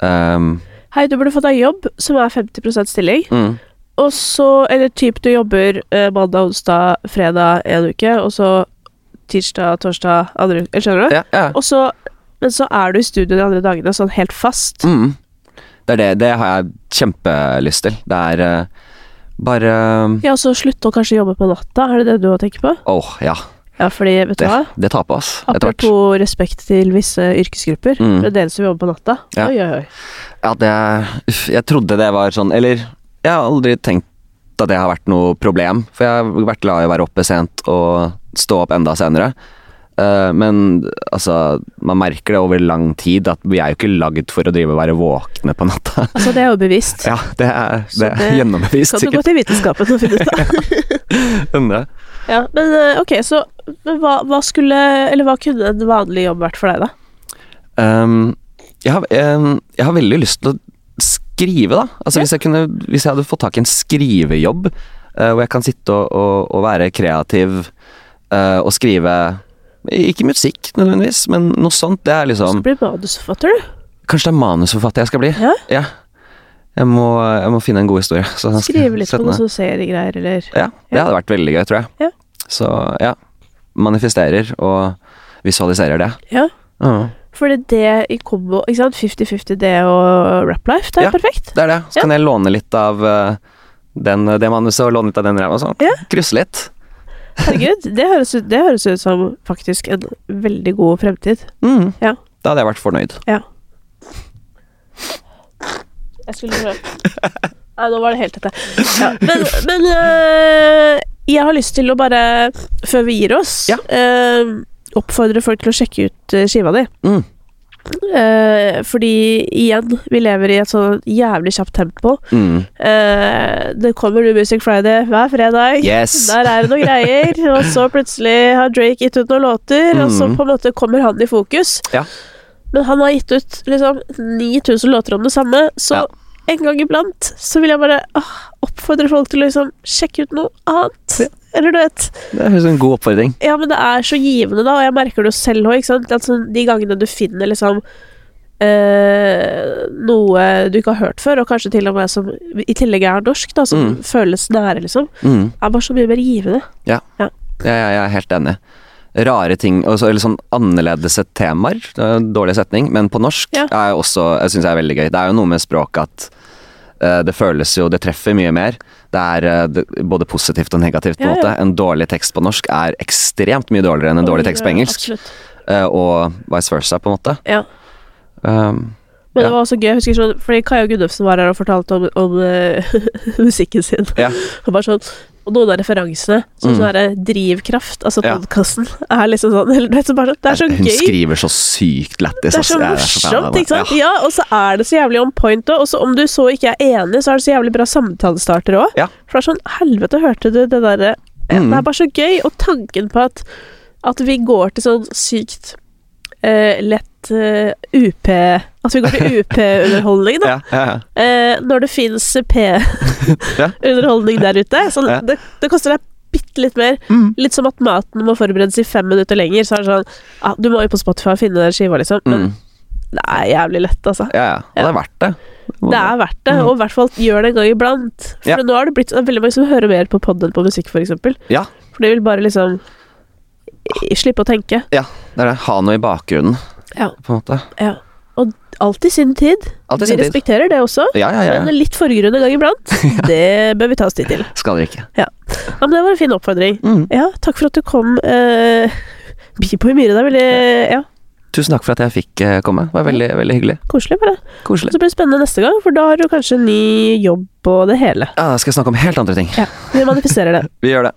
Um, Hei, du burde fått deg jobb som er 50 stilling. mm, Og så, eller typ du jobber eh, mandag, onsdag, fredag en uke, og så tirsdag, torsdag, andre uke. Skjønner du? ja, ja. Og så Men så er du i studio de andre dagene sånn helt fast. Mm. Det det. Det har jeg kjempelyst til. Det er eh, bare Ja, så slutte å kanskje jobbe på natta, er det det du har tenkt på? Åh, ja. Ja, fordi, vet du Det, hva? det tar på oss etter hvert. Apropos respekt til visse yrkesgrupper. Mm. Det er dere som jobber på natta. Ja. Oi, oi, oi. Ja, det Uff, jeg trodde det var sånn Eller jeg har aldri tenkt at det har vært noe problem. For jeg har vært glad i å være oppe sent og stå opp enda senere. Eh, men altså, man merker det over lang tid at vi er jo ikke lagd for å drive og være våkne på natta. Altså, det er jo bevisst. Ja, det er, det er det gjennombevist, Kan du gå til vitenskapen og finne ut av. Ja, men eh, ok, så hva, hva skulle Eller hva kunne en vanlig jobb vært for deg, da? Um, jeg, har, jeg, jeg har veldig lyst til å skrive, da. Altså Ja. hvis, jeg kunne, hvis jeg hadde fått tak i en skrivejobb, uh, hvor jeg kan sitte og, og, og være kreativ uh, og skrive Ikke musikk nødvendigvis, men noe sånt. Det er Du liksom skal bli manusforfatter, du. Kanskje det er manusforfatter jeg skal bli? Ja. Jeg må, jeg må finne en god historie. så Skrive litt på noen sånne sånn seriegreier, eller Ja, det hadde vært veldig gøy, tror jeg. Ja. Så ja. Manifesterer og visualiserer det. Ja. Ja. Fordi det i kombo Ikke sant? 50-50 det og Rap Life, det er Ja. perfekt. Det er det. Så Ja. kan jeg låne litt av eh, den, det manuset og låne litt av den ræva sånn. Ja. Krysse litt. Herregud, det høres, ut, det høres ut som faktisk en veldig god fremtid. Mm. Ja. Da hadde jeg vært fornøyd. Jeg skulle prøve. Nei, nå var det helt dette. Ja. Men, men øh, jeg har lyst til å bare, før vi gir oss, Ja. øh, oppfordre folk til å sjekke ut øh, skiva di. Mm. Eh, fordi igjen, vi lever i et sånn jævlig kjapt tempo. Mm. Eh, det kommer New Music Friday hver fredag. Yes. Der er det noen greier, og så plutselig har Drake gitt ut noen låter, og så Mhm. på en måte kommer han i fokus. Ja. Men han har gitt ut liksom 9000 låter om det samme, så Ja. En gang iblant så vil jeg bare åh, oppfordre folk til å liksom sjekke ut noe annet. Ja. Eller du vet Det høres ut som en god oppfordring. Ja, men det er så givende, da, og jeg merker det jo selv òg, ikke sant. At sånn, de gangene du finner liksom eh, noe du ikke har hørt før, og kanskje til og med som i tillegg er norsk, da, som Mm. føles nære, liksom, Mm. er bare så mye mer givende. Ja. ja. ja jeg er helt enig. Rare ting, eller sånn annerledes temaer. Er en dårlig setning, men på norsk Ja. er også, jeg syns jeg er veldig gøy. Det er jo noe med språket at uh, det føles jo Det treffer mye mer. Det er uh, det, både positivt og negativt, på en Ja, ja. måte. En dårlig tekst på norsk er ekstremt mye dårligere enn en dårlig tekst på engelsk. Eh, og vice versa, på en måte. Ja. Um, Men det var også gøy, jeg husker sånn, fordi Kaja Gunnufsen var her og fortalte om, om eh, musikken sin. Ja. Og bare sånn og noen av referansene, sånn Mm. sånn drivkraft, altså Ja. podkasten, er liksom sånn eller, vet, så bare, Det er så hun gøy. skriver så sykt lættis. Det er så Jeg morsomt, ikke sant? Ja. Ja, og så er det så jævlig on point òg. Og så om du så ikke er enig, så er det så jævlig bra samtalestarter òg. Ja. For det er sånn Helvete, hørte du det derre Mm. Det er bare så gøy. Og tanken på at, at vi går til sånn sykt eh, lett eh, UP At vi går til UP-underholdning, da. Ja, ja, ja. Uh, når det fins P-underholdning der ute. Så det, det koster deg bitte litt mer. Mm. Litt som at maten må forberedes i fem minutter lenger. Så er det sånn ah, Du må jo på Spotify finne den skiva, liksom. Men Mm. det er jævlig lett, altså. ja, ja. Og det er verdt det. Det er verdt det, Mm. og i hvert fall gjør det en gang iblant. For nå har det blitt veldig mange som hører mer på pod enn på musikk, for eksempel. Ja. For de vil bare liksom slippe å tenke. Ja, det er det. Ha noe i bakgrunnen, Ja. på en måte. ja. Og alt i sin tid. Alt i Vi respekterer tid. det også. Ja, ja, ja. Men litt forgrunn en gang iblant, det bør vi ta oss tid til. Skal dere ikke. Ja, men det var en fin oppfordring. Mm. Ja, takk for at du kom. Eh, Bipo på humøret. Det er veldig ja, Tusen takk for at jeg fikk eh, komme. Det var veldig, veldig hyggelig. koselig. bare. Koselig. Så blir det spennende neste gang, for da har du kanskje ny jobb og det hele. Ja, da skal jeg snakke om helt andre ting. Ja, Vi manifesterer det. Vi gjør det.